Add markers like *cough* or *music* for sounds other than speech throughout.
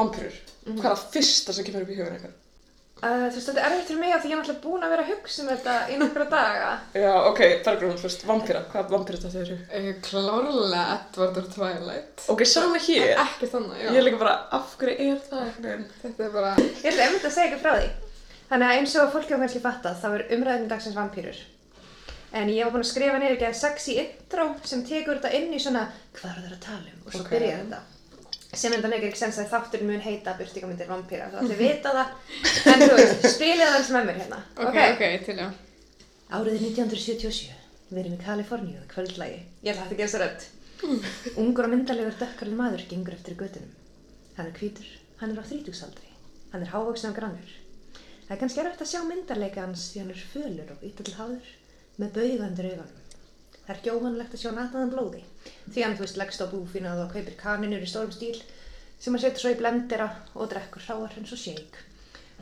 vampýrur, hvað er það fyrsta sem kemur upp í hugun eitthvað? Uh, þú veist, þetta er erfitt fyrir mig af því ég er náttúrulega búin að vera að hugsa um þetta í nokkra daga. Já, ok, Bergrún, fyrst, vampýra, hvað vampýra þetta eru? Uh, klárlega Edward or Twilight. Ok, sama hér, Ekki þannig, já. ég er líka bara, af hverju er það eitthvað? Þetta er bara, Ég ætla einmitt að segja ykkur frá því. Þannig að eins og fólk hefur kannski fattað, þá er umræðin dagsins vampýrur. En ég var búin að skrifa niður ekki að sexy intro sem tekur þetta inn í svona hvað eru þeir að tala um og svo Ok. byrjar þetta. Sem enda meikir ekki sens að þátturinn mun heita byrtingamyndir vampýra, þú allir vita það. En þú veist, spilið það eins með mér hérna. ok, ok, til já. Árið er 1977. Við erum í Kaliforníu, kvöldlægi. Ég ætla að þetta gesa rödd. Ungur og myndalegur dökkarinn maður gengur eftir göttunum. Hann er hvítur, hann er á þrítugsaldri. Hann er hávöksn og grannur. Það er kannski erfitt að sjá myndarleika hans því hann er fölur og ítall háður með baugandur augunum. Það er ekki óvanlegt að sjá nataðan blóði því hann, þú veist, leggst á búfina og kaupir kaninur í stórum stíl sem hann setur svo í blendera og drekkur hráar eins og shake.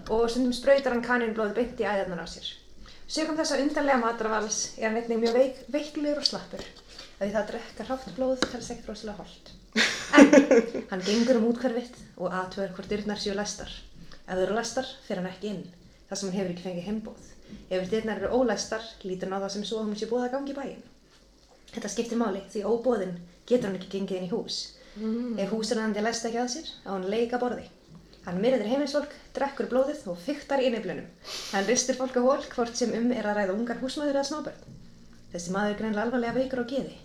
Og stundum sprautar hann kaninblóði beint í æðarnar á sér. Sögum þessa undarlega matarvals er hann einnig mjög veik, veiklugur og slappur því það að drekka hrátt blóð telst ekkert rosalega holdt. En hann gengur um útkvarfitt og aðtöður hvort dyrnar séu læstar. Ef þau eru læstar fer hann ekki inn, þar sem hann hefur ekki fengið heimbóð. Ef dyrnar eru ólæstar lítur hann á það sem svo að hann sé búið að gangi í bæinn. Þetta skiptir máli því óbóðinn getur hann ekki gengið inn í hús. Ef húsarnandi læst ekki að sér, á hann leika borði. Hann myrðir heimilisfólk, drekkur blóðið og fyktar í neflunum. Hann ristir fólk á hól hvort sem um er að ræða ungar húsmaður eða smábörn. Þessi maður er greinlega alvarlega veikur á geði.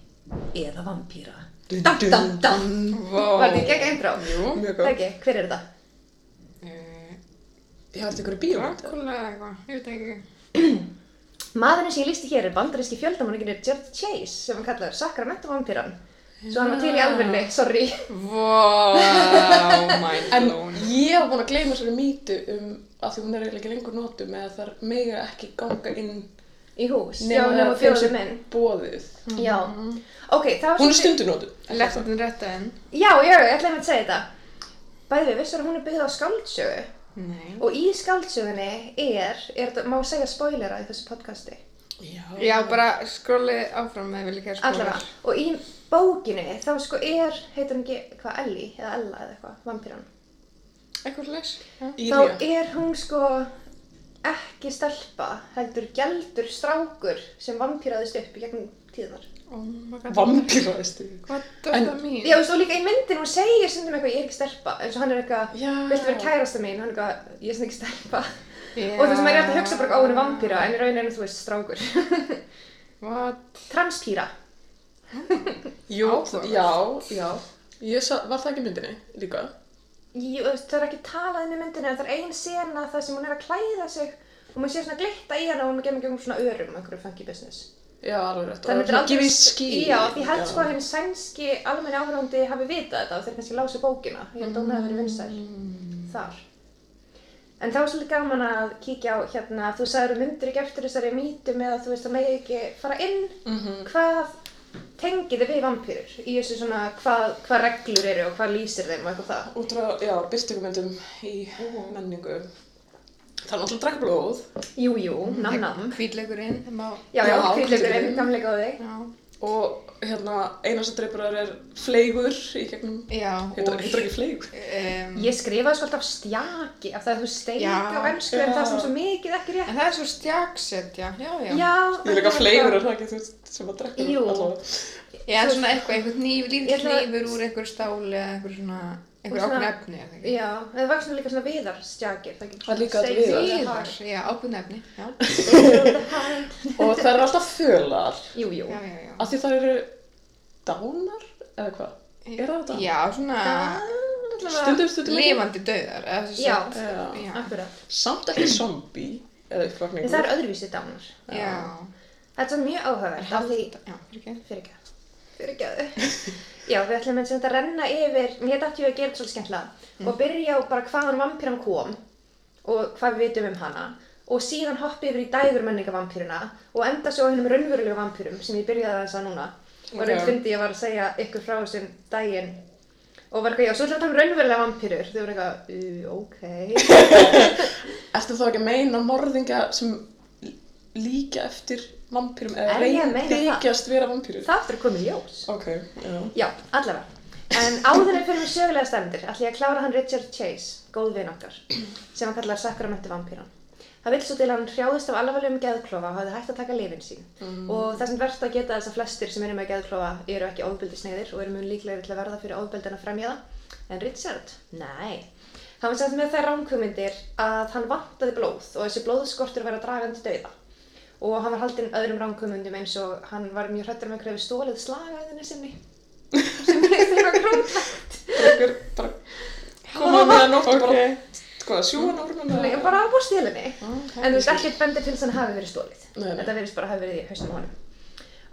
Eða vampýra. Dam, dam, dam. Vá. Var þetta ekki ekki einbrá? Jú. Mjög Það ekki, hver er þetta? Uh, Ég ykkur í bíómynd. Dracula eða eitthvað, ég veit ekki. *clears throat* Maðurinn sem ég lísti hér er bandaríski fjöldamanningin George Chase sem hann kallaður Sacramento vampýran. Svo hann var til í alvörni, sorry. Vá, mind *laughs* En blown. ég hef búin að gleyma þessari mýtu um að því hún er eiginlega ekki lengur notu með að það mega ekki ganga inn Í hús. Já, nema nema þeim fjóðum sem minn. bóðið. Já. Ok, það var Hún er svolítið- stundu notu. Lettin rétta inn. Já, já, ég ætlaði að segja þetta. Bæði við, vissur að hún er byggð á skáldsögu Nei. og í skáldsögunni er, er má segja spoilera í þessu podcasti, Já. Já, bara skrollið áfram með vilja ekki að allavega. Og í bókinni þá sko er, heitir hún ekki, hvað, Ellie eða Ella eða eitthvað, vampýran. Eitthvað leys. Já. Þá er hún sko ekki stelpa, heldur gjaldur strákur sem vampýraðist upp í gegnum tíðunar. Oh. Vampýraðist. What does En- that mean? Já, þú veist, og líka í myndinu, hún segir stundum eitthvað, ég er ekki stelpa, eins og hann er eitthvað, viltu vera kærasta mín, hann er eitthvað, ég er sem ekki stelpa. Já. Og þú veist, maður er alltaf að hugsa bara, ó, hún er vampýra, en í rauninu, þú veist, strákur. *laughs* What? Transpýra. Jú, já, já. Ég sa, var það ekki myndinni líka? Jú, það er ekki talað inn í myndinu, en það er ein sena það sem hún er að klæða sig og maður sé svona glitta í hana og hún gemur gegn svona örum, einhverju funky business. Já, alveg rétt. Það myndir aldrei... Gifið ský. Já, því held sko að henni sænski almenni áhörðandi hafi vitað þetta þeir kannski lásu bókina. Ég held að hún hefði verið vinsæl þar. En þá er svolítið gaman að kíkja á hérna, þú sagður um myndir ekki eftir þessari mýtu með að þú veist að megi ekki fara inn. Mhm. Hvað tengið þið við vampýrur? Í þessu svona, hvað, hvað reglur eru og hvað lýsir þeim og eitthvað það? Út frá, já, byrtingumyndum í menningu. Það er náttúrulega að drekka blóð Jú, jú, nam nam. Hvítleikurinn. Já, já, Já, hvítleikurinn, gamlega góði. Já. og hérna eina sem dreipur þar er fleigur í gegnum, Já. heitir ekki fleigur? Um, Ég skrifaði sko alltaf stjaki af það að þú steik Já. á ennsku en Já. það er sem svo mikið ekki rétt. En það er svo stjaksetja, já, já. Já, Ég er líka fleigur er það ekki þú sem að drekka Jú. allavega. Já, svona eitthvað, einhver nýf, Ég lítill ætla að- nýfur úr einhver stáli eða einhver svona, einhver ákveðn efni, eða ekki? Já, það var svona líka svona viðarstjakir. Það, Það er líka allir viðar. Viðar, já, ákveðn efni, já. *laughs* Og það er alltaf fölar Jú, jú. Já, já, já. af því það eru dánar eða hvað? Er það þetta? Já, svona Stundum, stundum ekki. lifandi döðar, eða þess Já. að, Já. Akkurat. Samt ekki zombie eða En uppvakningur. það er öðruvísi dánar. Já. Þetta er mjög áhugavert af því... Já, fyrir ekki. Fyrir ekki. *laughs* Já, við ætlum eins og þetta að renna yfir, mér dætti ég að gera þetta svolítið skemmtilega og byrja á bara hvaðan vampýran kom og hvað við vitum um hana. Og síðan hoppa yfir í dægur menningavampýruna og enda svo hennum raunverulegu vampýrum sem ég byrjaði að núna. Og Ok. raun fyndi ég var að segja ykkur frá þessum daginn. Og var eitthvað, já, svo ætlum við að tala um raunverulega vampýrur þau voru eitthvað, uh, ok. *laughs* Ertu þá ekki að meina morðingja sem líka eftir vampýrum eða ég að reyn meina það? þykjast vera vampýrur? það koma í ljós Ok, já. Já, allavega. En áður en fyrir mig sögulega stefndir ætla ég að klára hann Richard Chase, góð vinn okkar, sem hann kallar Sacramento vampíran. Það vill svo til hann hrjáðist af alvarlegum geðklofa og hafði hægt að taka lifin sín. Og það sem verðt að geta þess að flestir sem eru með geðklofa eru ekki ofbeldisneiðir og eru mun líklegri til að verða fyrir ofbeldi en að fremja það. En Richard? Nei. Hann var samt með þær ránkvömyndir að hann vantaði blóð og þessi blóðskortur var að draga hann til dauða. Og hann var haldinn öðrum ránkvömyndum eins og hann var mjög hrættur með hverju stólið slagaðinni sinni. sem er eitthvað grótækt. Einhver bara koma með að nóttu bara, hvað, sjúan árunum Nei, bara á búrstílinni. En þú veist, ekkert bendir til þess að hann hafi verið stólið. Nei, nei. Þetta verðist bara hafi verið í haustum á honum.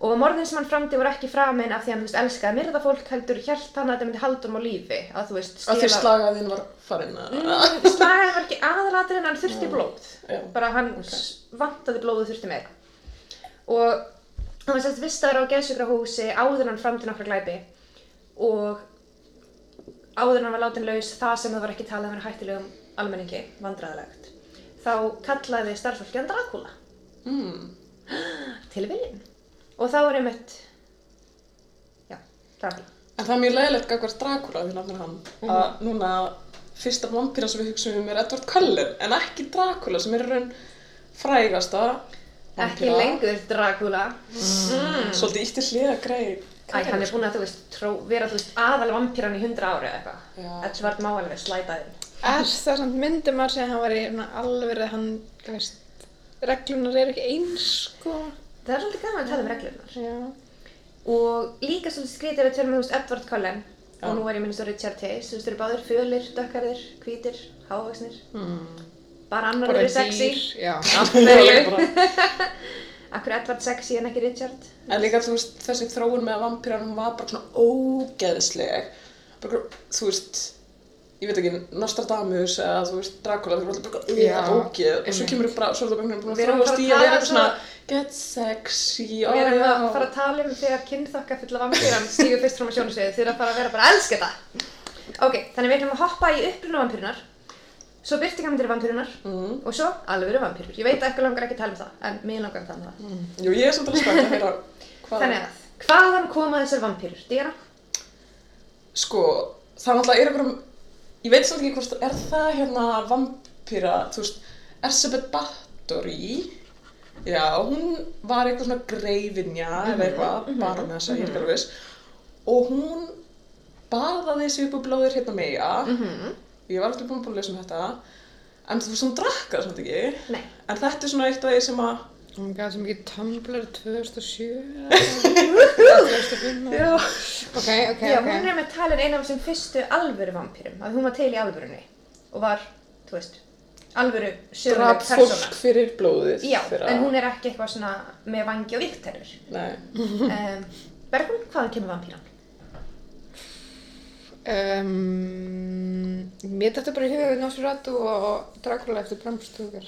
Og morðin sem hann framdi voru ekki framin af því að hann, þú veist, elskaði að myrða fólk heldur hjælt hann að þetta myndi halda um á lífi. Að þú veist, Að því slagaðinn var farin að... Mm, slagaði var ekki aðalatrið en hann þurfti blóð. Já. Bara hann Ok. s- vantaði blóð og þurfti meira. Og hann var sérst vistaður á geðsjúkrahúsi áður hann framdi nokkra glæpi. Og áður hann var látin laus það sem það var ekki talað um hættilegum almenningi, vandræðilegt. Þá kallaði starfsfólki hann Dracula. Mm. Tilviljun. Og þá er einmitt, já, Dracula. En það er mjög leiðilegt gagvart Dracula því nafnir hann að núna fyrsta vampýra sem við hugsaum um er Edward Cullen en ekki Dracula sem er í raun frægasta Ekki vampíra. lengur Dracula. Mm. Svolítið ítti hliða greið. Æ, hann er búinn að, þú veist, tró, vera, þú veist, aðal vampíran í hundra ári eða eitthvað. Já. Edvard má alveg slæta þinn. Er það samt myndum að segja að hann var í alveg hann, veist, reglunar eru ekki eins, sko. Það er svolítið gaman að tala um reglurnar. Og líka svolítið skrítið við tölum við, þú veist, Edward Cullen. Og nú var ég minnst á Richard Chase. Þú veist, þeir eru báðir fölir, dökkarðir, hvítir, hávaksnir. Mm. Bara annar eru sexy. Akkur *laughs* *laughs* er Edward sexy en ekki Richard? En líka þú veist þessi þróun með vampýrar hún var bara svona ógeðsleg. Bara, þú veist, ég veit ekki, Nostradamus eða þú veist Dracula, þú veist bara Já, eitthvað ógeð og svo kemur bara Svartaböngin búin að Við erum að þróast í að vera svona get sexy, ó Við erum að fara að tala um þegar kynþokka fulla vampýran stígur fyrst fram á sjónasviðið. Þið eru að fara að vera bara elska þetta. Ok, þannig við ætlum að hoppa í uppruna vampýrunar. Svo byrtingamindir vampýrunar. Mm. Og svo alvöru vampýrur. Ég veit að eitthvað langar ekki að tala um það, en mér langar að tala um það. Jú, ég er svolítið að heyra hvað Þannig að, hvaðan koma þessar vampýrur? Dýra? Sko, það náttúrulega er einhverjum, ég veit svolítið ekki hvort, er það hérna vampýra, þú veist, Elizabeth Bathory, já, hún var eitthvað svona greifinja eða eitthvað, baronessa, ég er ekki alveg viss, og hún baðaði sig upp á blóðir hérna mega, Mhm. ég var alltaf búin að lesa um þetta, en þú veist, hún drakk það samt ekki, Nei. en þetta er svona eitt af því sem að, Hún gaf sem ekki Tumblr 2007 eða *laughs* 2005 já, Ok, ok, Já, ok. hún er með talin eina af þessum fyrstu alvöru vampýrum. Að hún var til í alvörunni. Og var, þú veist, alvöru söguleg draf persóna. fólk fyrir blóðið. Já, fyrir en hún er ekki eitthvað svona með vangi og vikterur. Nei, *laughs* um, Bergrún, hvaðan kemur vampýran? Um, mér dættu bara í huga Nosferatu og Dracula eftir Bram Stoker.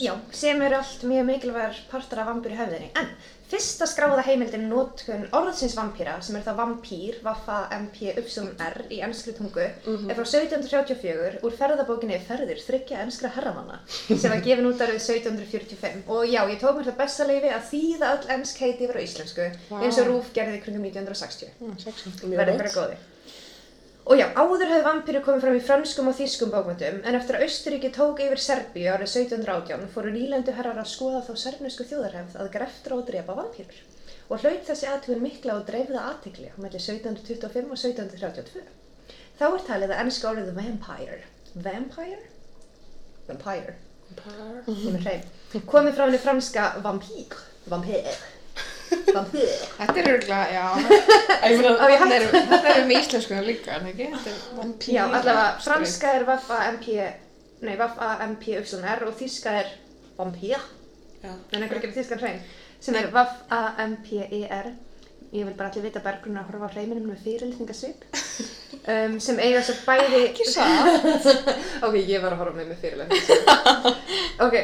Já, sem eru allt mjög mikilvægur partur af vampýru hefðinni. En fyrsta skráða heimildin notkun orðsins vampýra, sem er það vampýr, vaffa MPYR í ennskri tungu, er frá 1734 úr ferðabókinni Ferðir þryggja ennskra herramanna, sem var gefin út árið 1745. Og já, ég tók mér það besta leifi að þýða öll ennsk heiti yfir á íslensku, Vá. eins og Rúf gerði kringum 1960. Ah, sexy. mjög verði ykkur góði. Og já, áður hefði vampýru komið fram í frönskum og þýskum bókmyndum, en eftir að Austuríki tók yfir Serbíu árið 1718 fóru nýlendu herrar að skoða þá serfnesku þjóðarhefð að greftra og drepa vampýrur. Og hlaut þessi aðtugun mikla og dreifða aðtikli á melli 1725 og 1732. Þá er talið að ennska orðið vampire, vampire? Vampire, ég með hreim, komið frá henni franska vampír, vampír. Þetta er örgulega, já. *laughs* *laughs* Þetta er, með íslenskuna líka, en ekki? Já, allavega, franska er vaffa MP, nei, vaffa MP YR og þíska er vampír, já. en einhver ekki þískan hrein, sem er vaffa MP ER. Ég vil bara allir vita bergrun að horfa á hreiminum með fyrirlitningasvip, *laughs* um, sem eiga svo bæði... Ekki satt. ok, ég var að horfa með með fyrirlitningasvip. ok,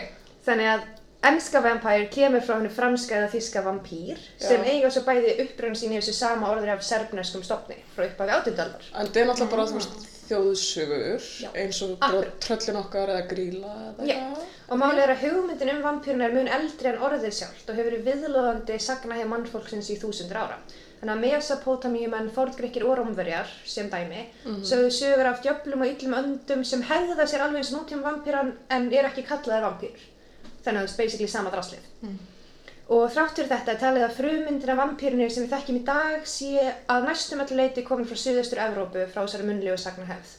þannig að Ennska vampire kemur frá henni franska eða þíska vampýr sem eiga svo bæði upprönn sín í þessu sama orðri af serbneskum stopni frá upphafi átundaldar. En það er náttúrulega bara, þú veist, þjóðsugur, Já. eins og tröllin okkar eða gríla eða Já. Og málið er að hugmyndin um vampýruna er mun eldri en orðið sjálft og hefur verið viðlóðandi sagna hjá mannfólksins í þúsundur ára. Þannig að Mesopotamíumenn, fórngrykkir og rómverjar, sem dæmi, sögðu sögur af djöflum og yllum öndum sem hegða sér alveg eins og nútíma vampýran en er ekki kallaðir vampýr. Þannig að það er basically sama draslið. Og þrátt fyrir þetta er talið að frumyndin af vampýrunni sem við þekkjum í dag sé að næstum öllu leiti komin frá suðaustur Evrópu frá þessari munnlegu sagnahefð.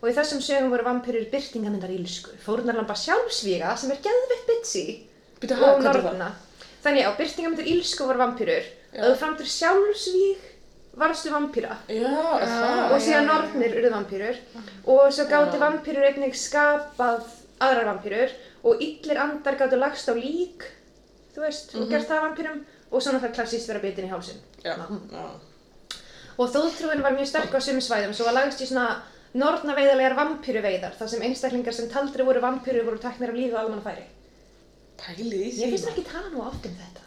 Og í þessum sögum voru vampýrur byrtingamindar ílsku, fórnarlamba sjálfsvíga sem er geðveitt bitsi og norna. Þannig já, byrtingamindar ílsku voru vampýrur, að þú framtur sjálfsvíg varstu vampýra og síðan nornir urðu vampýrur og svo gátu vampýrur einnig skapað aðrar vampýrur og illir andar gátu lagst á lík, þú veist, og gert það vampýrum og svona það klassíst vera bitin í hálsin. Já, já. Og þóðtrúin var mjög sterk á sumum svæðum, svo var lagst í svona nornaveiðalegar vampýruveiðar, þar sem einstaklingar sem taldri voru vampýrur voru teknir af lífi á almanna færi. Pæli í því. Ég finnst ekki tala nú oft um þetta.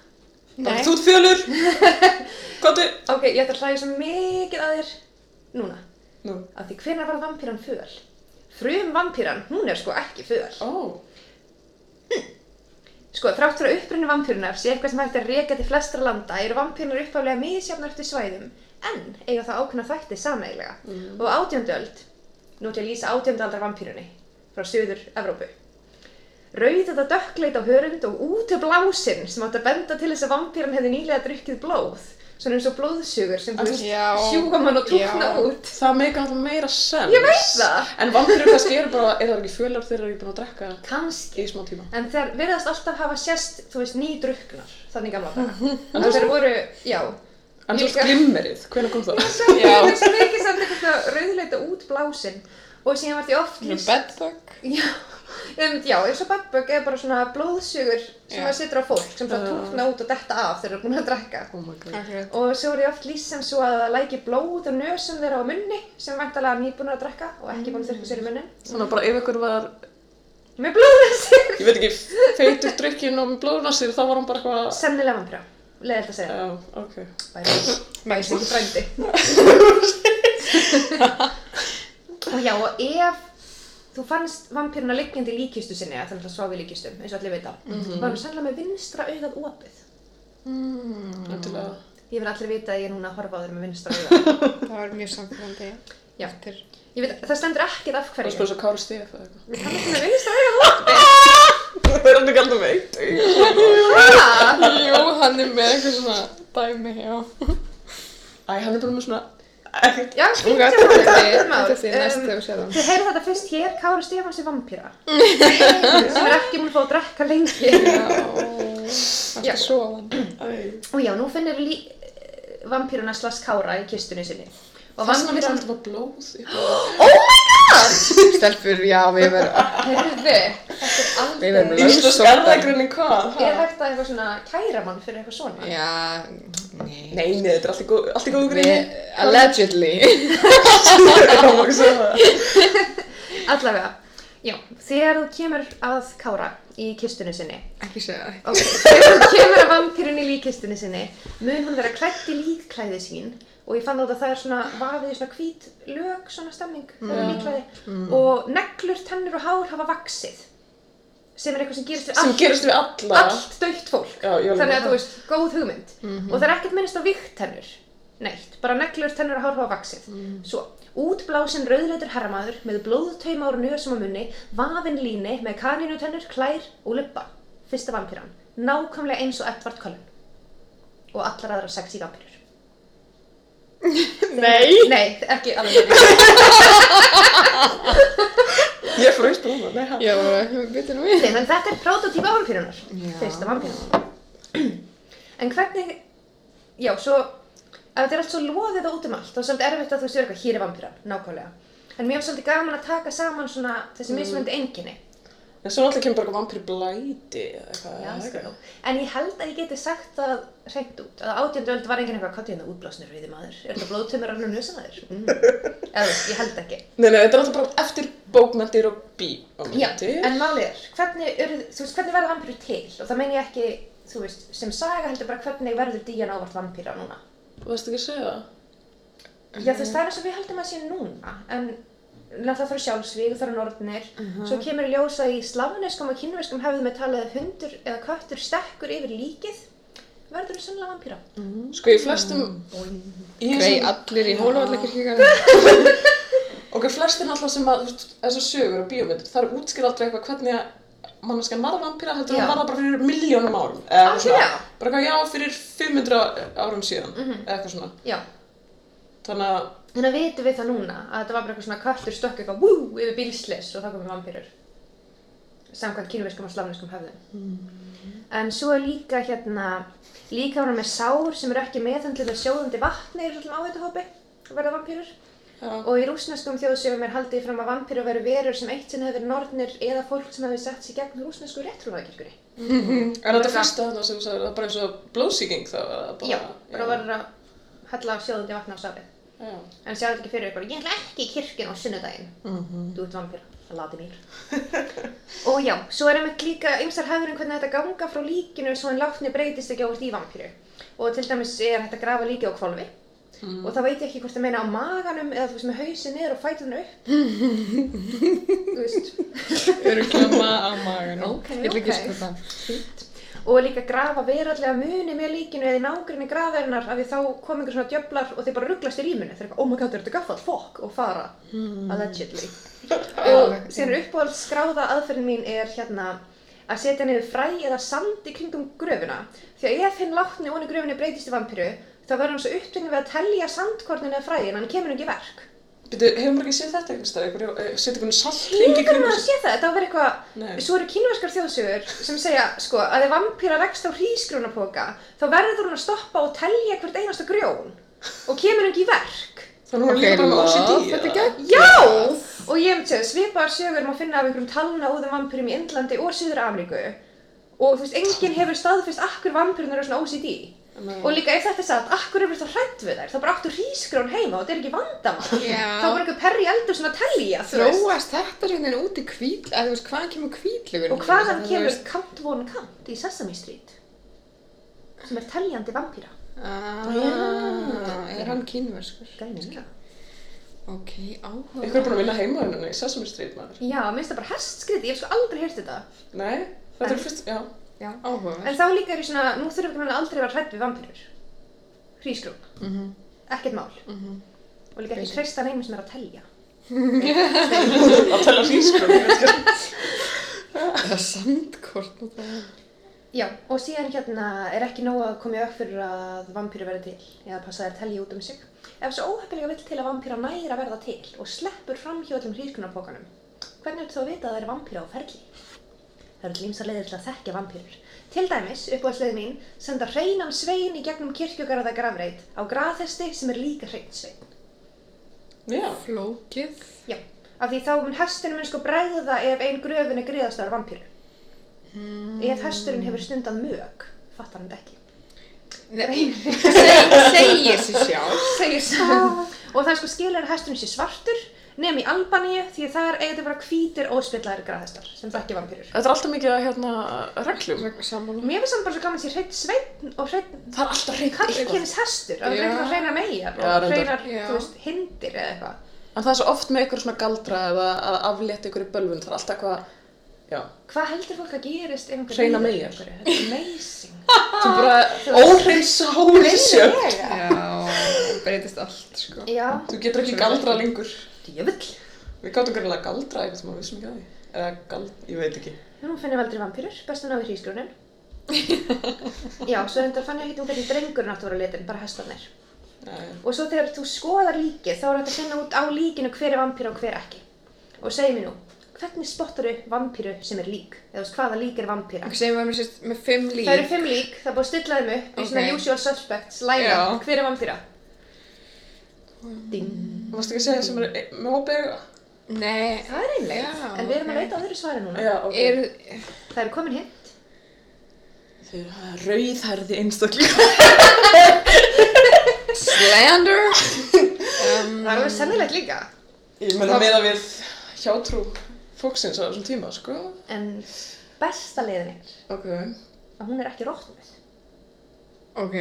Bara þú ert fjölur. *laughs* Kottu. Ok, ég ætla að hlæja svo mikið að þér núna, Nú. af því hvenær var vampýran föl? Frum vampýran, hún er sko ekki föl. Ó. Sko, þrátt fyrir að upprunni vampýrunar sé eitthvað sem hægt er að reka til flestra landa eru vampýrunar uppáflega misjafnar eftir svæðum en eiga það ákveðna þætti sameigilega og átjöndöld, nú til að lýsa átjöndaldar vampýrunni frá söður Evrópu. Rauð þetta dökkleit á hörund og út til blásinn sem átt að benda til þess að vampýran hefði nýlega drukkið blóð, svona eins og blóðsugur sem þú veist Já. sjúga mann og túkna Já. út. Það meika alltaf meira sens. Ég veit það. En vampirur kannski eru bara, eða ekki fjölar þegar eru búin að drekka Kanski. í smá tíma. En þeir virðast alltaf hafa sést, þú veist, nýdrukknar, þannig gamla daga. En þeir voru, já, En þú veist glimmerið, hvernig kom það? *laughs* Já. Það er svo mikið samt eitthvað rauðleita út blásinn og síðan var því oft Bedbug. Já, um, já, eins og badbug er bara svona blóðsugur sem það setur á fólk sem það Já. túkna út og detta af þegar það er búin að drekka Oh. Akkurat. og svo er því oft lýst sem svo að það læki blóð og nösum þeirra á munni sem væntalega nýbúin að drekka og ekki búin að þurrka sér í munnin að bara ef ykkur var, með blóðnasir ég veit ekki, feitur drukkin og með blóðnarsir, þá var hann bara eitthvað... sennilega vampira, leiðilegt að segja Já, ok. bæði, bæði sem ekki frændi *laughs* og já, og ef þú fannst vampiruna liggjandi í líkistu sinni, að þannig að sváfi í líkistum, eins og allir vita, var hann sennilega með vinstra augað opið. Endilega. Ég vil allir vita að ég er núna að horfa á þeir með vinstra augað. *laughs* Það var mjög samfélandi. Já. Eftir. Ég veit, það stendur ekkert af Það hverju. spyrir svo Kári Stef eða eitthvað. Við kannast með vinstra augað opið. Það er alltaf veit. Ha? Jú, hann er með eitthvað svona dæmi, já. Æ, hann er bara með svona... Já, er það er er Um, þegar við séum það. Þið heyrðu þetta fyrst hér, Kári Stefáns er vampíra. *laughs* sem er ekki múin að fá að drekka lengi. Já, alltaf. Æ. Og já, nú finnir lí... vampíruna slags Kára í kistunni sinni. Og Það sem hann vil vampíran... alltaf bara blóð. *gasps* Oh my god! Stelpur, já, við verðum, Heyrðu, þetta er við verðum Íslensk lögsóttar. erðagrinni hvað? Er hægt að eitthvað svona kæra mann fyrir eitthvað svona? Já, nei. Nei, nei, þetta er allt í góð- allt í góðu gríni. Við, allegedly. Það má ekki segja það. Allavega, já, þegar þú kemur að Kára í kistunni sinni, Ekki segja það. ok, þegar þú kemur að vampýrunni í líkkistunni sinni, mun hún vera klætt í líkklæði sín? Og ég fann út að það er svona vafið í svona hvít lög, svona stemming, það er líkklæði. Og neglur, tennur og hár hafa vaksið sem er eitthvað sem gerist við Sem allt, gerist við alla. allt dautt fólk. Já, ég alveg þannig að þú veist, góð hugmynd. Og það er ekkert minnst á vikttennur neitt, bara neglur, tennur og hár hafa vaksið svo, útblásin rauðleitur herramaður með blóðtauma úr nösum á munni vafin líni með kanínutennur, klær og luppa fyrsta vampýran, nákvæmlega eins og Edvard Cullen. Og allar aðra sexy vampýrur *laughs* Nei. Nei, ekki alveg. *laughs* Ég fröst bara hún, nei, hann. Já, bitur nú við. Nei, en þetta er prototípa vampýrunar fyrsta vampýrunar *clears throat* en hvernig já, svo ef þetta er allt svo loðið og út um allt er svolítið erfitt að þú séu eitthvað hér er vampýran, nákvæmlega en mér var svolítið gaman að taka saman svona þessi mismöndi enginni En svo náttúrulega kemur bara eitthvað vampír blæti eða eitthvað. Já, sko. En ég held að ég geti sagt það hreint út, að átjöndu öld var enginn eitthvað, hvað er það útblásnir við þið maður? Er þetta blóðtumur alveg nösan að þér? *laughs* Mm. Eða, ég held ekki. Nei, nei, þetta er alltaf bara eftir bókmyndir og Já, bíómyndir. en málið er, hvernig, hvernig verða vampýrur til? Og það meina ég ekki, þú veist, sem saga heldur bara hvernig verður Díana ávart vampýra núna? Þú veist ekki að segja það? Já, þú veist, það er eins og við heldum að sé núna, en náttúrulega það eru sjálfsvíg, það eru nornir, svo kemur í ljós að í slavneskum og kynverskum hefðum við talið að hundur eða köttur stekkur yfir líkið verður þú sannlega vampýra. Sko í flestum, í Grei þessum, allir í hóluvallakirkjugarði. *laughs* ok, flestin alltaf sem að, þessar sögur og bíómyndir, það er útskýr aldrei eitthvað hvernig að manneskjan var vampíra, heldur Já. hann var það bara fyrir miljónum árum. Eða eitthvað svona. Bara eitthvað, já, fyrir 500 árum síðan, Mhm. eða eitthvað svona. Já, Þannig að, þannig að vitum við það núna að þetta var bara eitthvað svona köttur stökk eitthvað wú yfir bílslis og þá komum vampýrur. Samkvæmt kínverskum og slavneskum höfðum. En svo er líka hérna, líka var hann með sár sem eru ekki meðhandlið með sjóðandi vatni er svolítið áhættuhópi að verða vampýrur. Og í rúsneskum þjóðsögum er haldið fram að vampýru veru verur sem eitt sinn hefur verið nornir eða fólk sem hefur sett sér gegn rúsnesku réttrúnaðakirkjunni. *laughs* er þetta fyrsta þarna sem það er bara eins og blóðsíking þá, Já, bara verður að hella sjóðandi vatni á sárið. Já. En sjáðu ekki fyrir ykkur, ég ætla ekki í kirkjun á sunnudaginn. Þú ert vampýra, það láti mér. *laughs* og já, svo er einmitt líka ymsar hefðurinn hvernig þetta ganga frá líkinu svo en látni breytist ekki ávart í vampýru. Og til dæmis er hægt að grafa líki á kvolfi. Og þá veit ég ekki hvort það meina á maganum eða þú veist með hausin niður og fæturinn upp. *laughs* þú veist. Örglama á maganum. Ok, Ég vil ekki ok. það. Fínt. Og líka grafa verallega muni með líkinu eða í nágrinni grafarinnar af því þá kom einhver svona djöflar og þeir bara rugglast í rýmunu. Þeir eru eitthvað, oh my god, er þetta gaffall, fokk, og fara, allegedly. *laughs* Og síðan er uppáhalds skráða aðferðin mín er hérna að setja niður fræ eða sand í kringum gröfuna. Því að ef hinn látni onni gröfinni breytist í vampíru, þá verður hann svo upptöngin við að telja sandkornin eða fræin, hann kemur ekki verk. Býtu, hefur maður ekki séð þetta einhvers einhver, eh, setja einhvern saltring í Ég kannan kringu að sé það, þetta á að vera eitthvað, Nei. svo eru kínverskar þjóðsögur sem segja, sko, að ef vampýra rekst á hrísgrjónapoka, þá verður hún að stoppa og telja hvert einasta grjón og kemur ekki verk. Þannig hún er Ok, líka bara með OCD, þetta er gegn. Já! Og ég hef séð, svipaðar sögur má finna af einhverjum talnaúðum vampýrum í Indlandi og Suður Ameríku og þú veist, enginn hefur staðfist akkur vampýrunar eru svona OCD. Nei. Og líka ef þetta er satt, akkur eru þá hrætt við þær, þá bara áttu hrísgrjón heima og þetta er ekki vandamál. Já. Þá bara einhver perri eldur svona að veist. Þróast þetta svona út í kvíl, eða þú veist, hvaðan kemur kvíllugur? Og hvaðan kemur Count Von Count í Sesame Street? Sem er teljandi vampýra. Ah, er hann kínverskur? Greinilega. Ok, áhuga. Einhver er búin að vinna heimaðunum í Sesame Street, maður. Já, minnst það bara hestskriti, ég hef sko aldrei heyrt þetta. Nei, þetta En- er fyrst, já. Já. Áhuga. En þá líka er ég svona, nú þurfum við aldrei að vera hrædd við vampýrur. Hrísgrún, Mhm, ekkert mál. mhm. Og líka ekki treysta neinum sem er að telja. *laughs* Að tella hrísgrón, ég veit ekki. Eða sandkort og það. Já, og síðan hérna er ekki nóg að koma í ökk fyrir að vampýru verði til, eða passa þær telji út um sig. Ef svo óheppilega vill til að vampýra næri að verða til og sleppur fram hjá öllum hrísgrunarpokanum, hvernig ertu þá að vita að það er vampýra á ferli? Það eru til ýmsar leiðir til að þekkja vampýrur. Til dæmis, uppáhaldsleiði mín, senda hreinan svein í gegnum kirkjugarða grafreit á graðhesti sem er líka hrein svein. Já. Flókið. Já, af því þá mun hesturinn mun sko bregða ef ein gröfin er griðastar vampýru. Ef hesturinn hefur stundað mög, fattar hann þetta ekki. Nei, seg, segir sér sjálf. segir svo. *laughs* og það er sko skilur að hesturinn sé svartur nefn í Albaníu því að það er eiginlega bara hvítir óspillaðir graðhestar sem þekkja vampýrur. Þetta er alltaf mikið að, hérna, reglum. Mér finnst samt bara svo gaman að sé hreitt sveinn og hreitt Það er alltaf reynd eitthvað. kallkynns hestur og Já. hreinar megar og hreinar, þú veist, hindir eða eitthvað. En það er svo oft með einhver svona galdra eða að aflétta einhverju bölvun, það er alltaf eitthvað, já, Hvað heldur fólk að gerist ef einhver Hreinar ríður meyjar. einhverju? Þetta er amazing. *laughs* sem bara óhrein sálisjöf. Greinilega. Já, breytist allt, sko. Já, Þú getur ekki galdra lengur. Djöfull. Við gáttum greinlega galdra eitthvað sem við vissum ekki að því. Eða gald, ég veit ekki. Nú finnum við aldrei vampýrur, best að ná í hrísgrúnin. *laughs* Já, svo reyndar fann ég ekki um hvernig drengurinn átti að vera litin, bara hestarnir. Nei. Og svo þegar þú skoðar líkið, þá er þetta að finna út á líkinu hver er vampýra og hver ekki. Og segi mér nú, hvernig spottar þú vampýru sem er lík? Eða þú veist, hvaða lík er vampýra? Ok, segjum við með, sérst, með fimm líf. Það eru fimm lík, það er búið að stilla þeim upp í svona usual suspects, læna, hver er vampýra? Ding. Varst ekki að segja sem er með opið auga? Nei, Það er einlega, Já, en við erum ok. að leita á öðru svari núna. Já, ok. er, Það eru komin hint. Þeir eru rauðhærði einstaklega. slander. *laughs* Um, Það er alveg sennilegt líka. Ég meina með að við hjátrú fólksins á þessum tíma, sko. En besta leiðin er Ok. að hún er ekki rótnuð. ok,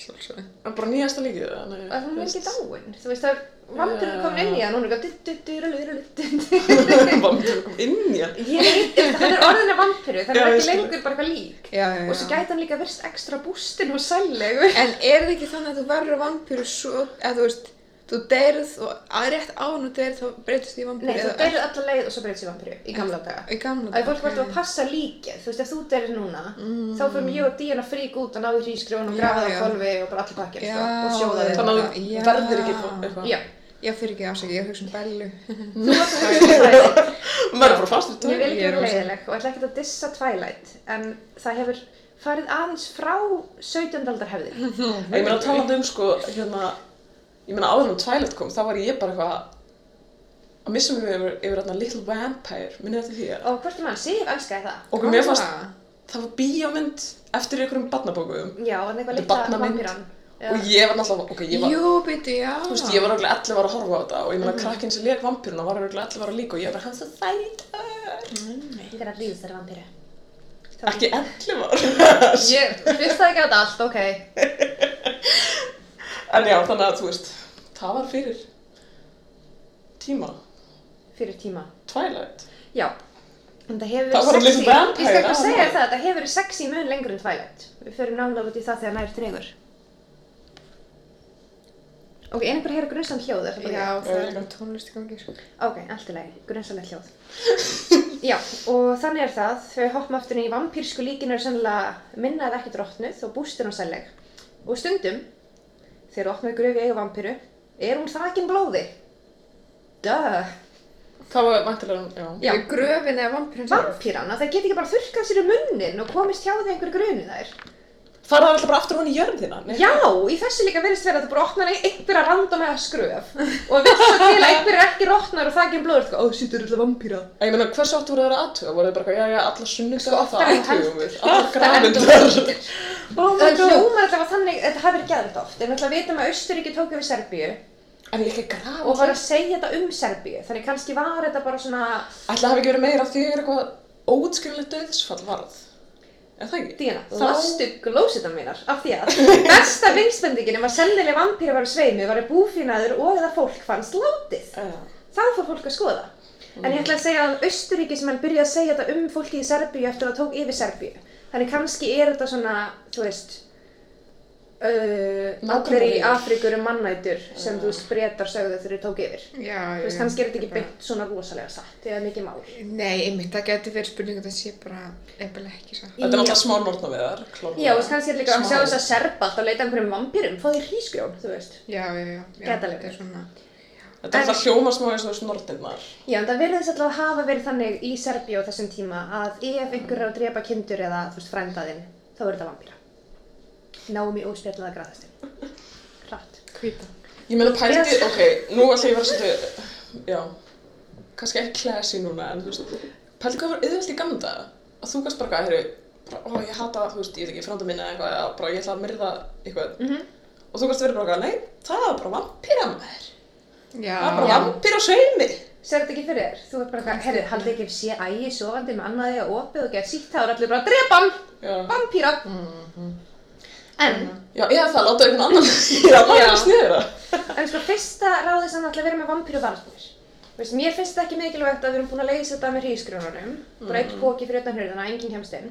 sjálfsög. En bara nýjasta líkið það? Að hún er ekki dáin. Þú veist, það er, vampirur Já. komin inn í hann, hún er eitthvað du-du-du-rullu-rullu-du-du. Vampir kom inn í hann. Ég veit, hann er orðin af vampiru, þannig Já, er ekki lengur bara eitthvað lík. Já, já, já. Og svo gæti hann líka verist ekstra bústinn og sælegu. En er það ekki þannig að þú verður vampíru svo, eða þú veist, þú deyrð og að rétt án og deyrð þá breytist því vampíru? Nei, þú deyrið alla leið og svo breytist í vampiru í gamla daga. Í gamla Það er fólk verður að passa líkið, þú veist, ef þú deyrið núna, þá fyrir ég og Díana frík út að ná í hrísgrjón og Já, grafa það á kolvi og bara allir pakkir, Já, sko, og sjóða þig. Þannig að þú verður ekki eitthvað. Já, Já, fyrir ekki ásækja, ég hugsa um bellu. þú varst að hugsa um Twilight. Maður er bara fastur Ég vil ekki Ég er vera leiðileg Ég meina að um ég áður en Twilight kom, þá var ég bara eitthvað að missa mig yfir, yfir hérna Little Vampire, minnið þetta því að? Og hvort er mann, Sif elskaði það. Og mér fannst, það var bíómynd eftir einhverjum barnabókum Já, en eitthvað Þetta er litla vampíran. og ég var náttúrulega, ok, ég var, Jú, byrju, já. þú veist, ég var okkur 11 ára að horfa á þetta og ég meina krakkinn sem leik vampiruna var okkur 11 ára líka og ég var hans að er að þeirra vampíru. Ekki 11 ára. Ég hlustaði ekki á þetta allt, ok. *laughs* En já, þannig að þú veist, það var fyrir tíma, Fyrir tíma. Twilight. Já. En það hefur Það verið var sexy. Little Vampire, Ég skal bara já. segja það, það hefur verið sexy mun lengur en Twilight. Við förum nálega út í það þegar nær dregur. Ok, er einhver að heyra grunnsamt hljóð? Er það bara Já, ég? það er líka. eitthvað tónlist í gangi, sko. Ok, allt í lagi, grunnsamlega hljóð. *laughs* Já, og þannig er það, þau hoppum aftur í vampírsku líkinu er sennilega minna eða ekki drottnuð og bústur hún sælleg. Og stundum, þegar opnaði gröfi eigu vampíru, er hún þakin blóði. Duh. Það var vantilega, já. Já. Já. Gröfin eða vampirinn sjálf. Vampírana, það get ekki bara þurrkað sér í munnin og komist hjá því einhverju grunu þær. Það er alltaf bara aftur hún í jörðina. Já, í þessu líka verðist vera að þú bara opnar einhverja randomega skröf og vill svo til að einhverju er ekki rotnar og þakin blóður, sko, ó, sýtur alltaf vampíra. Ég meina, hversu oft voru þeir að aðtuga? Voru þeir bara, já, já, alla oftar það aðtugum við. Alla grafindar. Oh my Það god. hljómar alltaf að þannig, þetta hafi verið geðvægt oft, en alltaf vitum að Austuríki tók yfir Serbíu En að grafa og var að segja þetta um Serbíu, þannig kannski var þetta bara svona, Ætla hafi ekki verið meira þegar eitthvað óutskrifinlega döðsfall varð. Er það ekki? Díana, Þá- lastu glósitan mínar, af því að besta vinsbendingin um að sennilega vampíra var á sveimi var að búfínaður og eða fólk fannst látið. Já. þá fór fólk að skoða. En ég ætla að segja að Austuríki sem hann byrjaði að segja þetta um fólki í Serbíu eftir að það tók yfir Serbíu. Þannig kannski er þetta svona, þú veist, uh, allir í. Afríkur um mannætur sem þú veist breytar sögðu þegar þau tók yfir. Já, Þú veist, kannski er þetta ekki beint svona rosalega satt eða mikið mál. Nei, einmitt, það getur verið spurning að það sé bara eða ekki satt. Þetta er náttúrulega smá nortna við þar. Já, þú veist, kannski er líka að sjá þess að serba alltaf að leita einhverjum vampýrum, fá því hrísgrjón, þú veist. Já, já, já. alveg þetta er alltaf hljóma smá eins og þessu nornirnar. Já, en það verðist alltaf að hafa verið þannig í Serbíu á þessum tíma að ef einhver er að drepa kindur eða, þú veist, frændaðinn, þá er þetta vampýra. Náum í óspjallaða græðastinn. *laughs* Hratt. Hvíta. Ég meina pældi, Yes. ok, nú ætla ég að vera svolítið, já, kannski ekki classy núna, en þú veist, pældi hvað var auðvelt í gamla? Að þú gast bara eitthvað, ó, ég hata, þú veist, ég veit ekki, frænda minna eitthvað, ég ætla að myrða eitthvað. Mhm. Og þú gast verið bara eitthvað, nei, það er bara vampýra maður. Já. Það er bara vampýra á sveimi. Sér þetta ekki fyrir þér? Þú er bara eitthvað, herru, haldið ekki ef sé ægi sofandi með annaði að opið og gett sítt, þá er allir bara, drepa hann, vampýra. En, Já, eða það, láta einhvern annan *laughs* lýra, það er Já. að sniðra. en sko, fyrsta ráðið sem ætla að vera með vampýru varnir. Veist, mér finnst það ekki mikilvægt að við erum búin að leysa þetta með hrísgrjónunum, bara eitt póki fyrir utan hurðina, enginn kemst inn.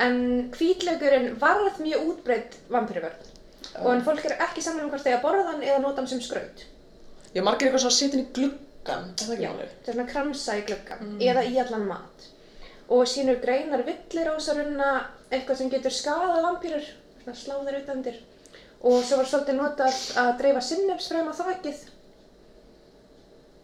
En hvítlaukurinn varð mjög útbreytt vampýruvörn. Og en fólk er ekki saman um hvort þegar borða hann eða nota hann sem skraut. Ég margir eitthvað svona inn í gluggan, er það ekki Já, máli? það er svona kramsa í gluggan eða í allan mat. Og sínur greinar villirósarunna eitthvað sem getur skadað vampýrur, svona slá þeir utandir. Og svo var svolítið notað að dreifa sinnefsfræm á þakið.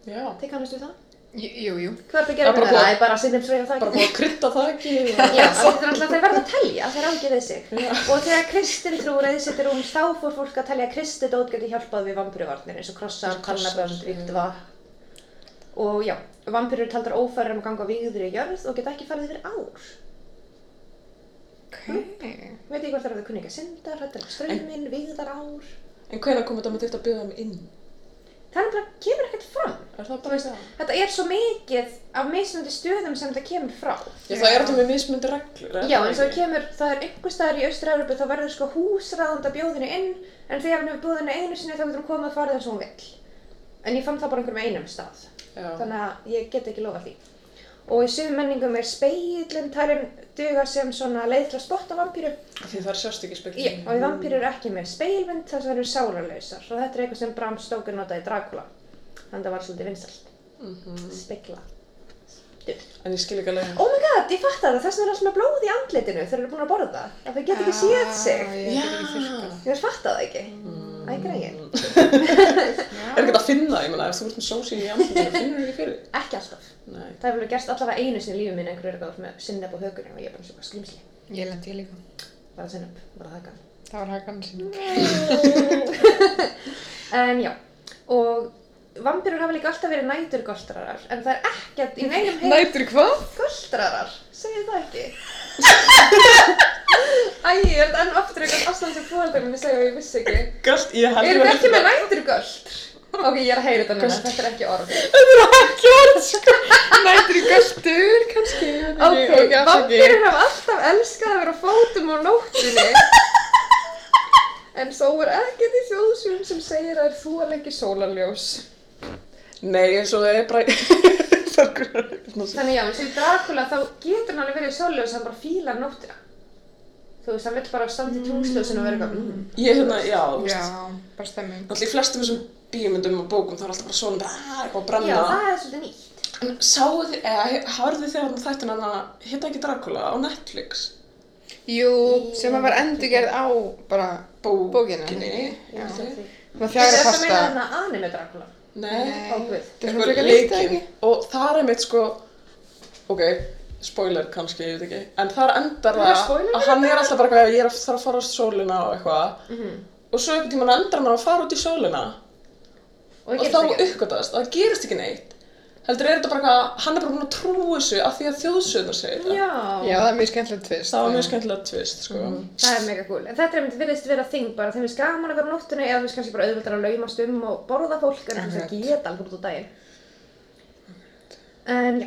Já. Þið kannast við það? Jú, jú. Hvað er það að Það gera er bara með það? Það er bara sinnefsfræm á Bara þakið. búið að krydda það ekki. *laughs* Já, þetta er alltaf þeir verða að telja, þeir ágirðið sig. Og þegar kristin trú reyðsettir um þá fór fólk að telja að kristi dót geti hjálpað við vampýruvarnir eins og og krossar, kannabönd, já. víkt vatn. Og já, vampýrur taldar ófærar um að ganga víður í jörð og geta ekki farið yfir ár. Ok. Veit ég hvort það er að þau kunni ekki að synda, hrættar ekki ströyminn, víðar ár. En hvenær kom þetta með þetta að byrja þeim inn? Það er bara, kemur Er það það? Þetta er svo mikið af mismunandi stöðum sem þetta kemur frá. Já, það er alltaf með mismundi reglur, er Já, það eins og það kemur, það er einhver staðar í Austur-Európu, þá verður sko húsræðanda bjóðinu inn, en þegar hann hefur henni einu sinni þá getur hann komið að fara þess að hún vill. En ég fann það bara einhverjum einum stað. Já. Þannig að ég get ekki lofa því. Og í suðum menningum er speillin talin duga sem svona leið til að spotta vampýru. Því það er sjást ekki Já, spekling. og vampýru eru ekki með speilmynd þar sem það eru sálarlausar. Og þetta er eitthvað sem Bram Stoker notaði í Dracula. Þannig að það var svolítið vinsalt. Mhm. Spegla. En ég skil ekki alveg. Oh my god, ég fatt það. Þess vegna er alltaf með blóð í andlitinu þegar þeir eru búin að borða. Að þau get ekki séð sig. Ah, Ég. Ég fatt það ekki. Æ, greið. *laughs* Er ekki að finna, ég meina, ef þú ert með sósi í andlutinu, finnur þú ekki fyrir? Ekki alltaf. Nei. Það hefur alveg gerst allavega einu sinni í lífið minni einhverju er með sinneb á hökunni og ég er bara svona skrimsli. Ég lendi ég líka. Bara sinneb, bara þakka. Það var hakan sinni. *laughs* En já, og vampýrur hafa líka alltaf verið næturgoltrarar, en það er ekkert í neinum heim Nætur hvað? goltrarar, segir það ekki. Æ, ég er enn aftur eitthvað afstand sem fóröldarinn mér segja og ég vissi ekki. Galt, ég held Erum ég við ekki með næturgöld? Ok, ég er að heyra þetta núna, þetta er ekki orð. *laughs* Það er ekki orð, sko. Nætur í göldur, kannski. ég Ok, afsakið. vampýrur hafa alltaf elskað að vera fótum á nóttinni. *laughs* En þó er ekkert í þjóðsjón sem segir að þú er lengi sólarljós. Nei, eins og *laughs* það er bara... Þannig já, eins og í Dracula þá getur hann alveg verið að hann bara fílar nóttina. Þú veist, hann vill bara standa í tungsljósinu og vera eitthvað, mm. Ég hérna, já, þú veist. Já, bara stemming. Náttúrulega í flestum þessum bíómyndum og bókum þá er alltaf bara svona bara "Ah, eitthvað að brenna. Já, það er svolítið nýtt. En sáu þið, eða hafðu þið þegar þættin hann að hitta ekki Dracula á Netflix? Jú, sem að var endurgerð á bara Bó bókinu. Já. Já. Þetta að meina þarna anime Dracula. Nei. Guð. Það er svona Eitthvað líkt, ekki? Og það er mitt sko, ok, spoiler kannski, ég veit ekki. En þar endar Það að hann er alltaf bara eitthvað, ég er að þarf að fara á sólina og eitthvað. Mhm. Og svo einhvern tímann endar hann að fara út í sólina. Og Og þá uppgötast að það gerist ekki neitt. Heldur er þetta bara eitthvað, hann er bara búin að trúa þessu af því að þjóðsöðnar segir það. Já. Já, það er mjög skemmtilegt tvist. Það var mjög skemmtilegt tvist, sko. Það er mega cool. En þetta er einmitt virðist vera þing bara þeim við gaman að vera á nóttunni eða þú veist kannski bara auðvitað að laumast um og borða fólk en veist að geta alveg út á daginn. En.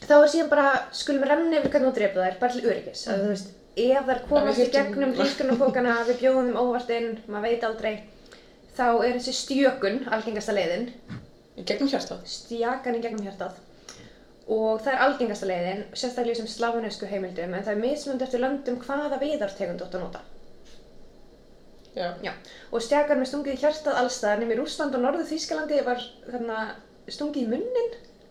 Þá er síðan bara, skulum renna yfir hvernig þú drepa þær, bara til öryggis. Að þú veist, ef þær komast við í gegnum ríkunarpókana, við bjóðum þeim óvart inn, maður veit aldrei, þá er þessi stjökun algengasta leiðin, Í gegnum hjartað. stjakan í gegnum hjartað. Og það er algengasta leiðin, sérstaklega í sem slafunesku heimildum, en það er mismund eftir löndum hvaða viðartegund átt að nota. Já. Já, og stjakar með stungið í hjartað allstaðar nema í Rússland og Norður Þýskalandi var þarna stungið í munnin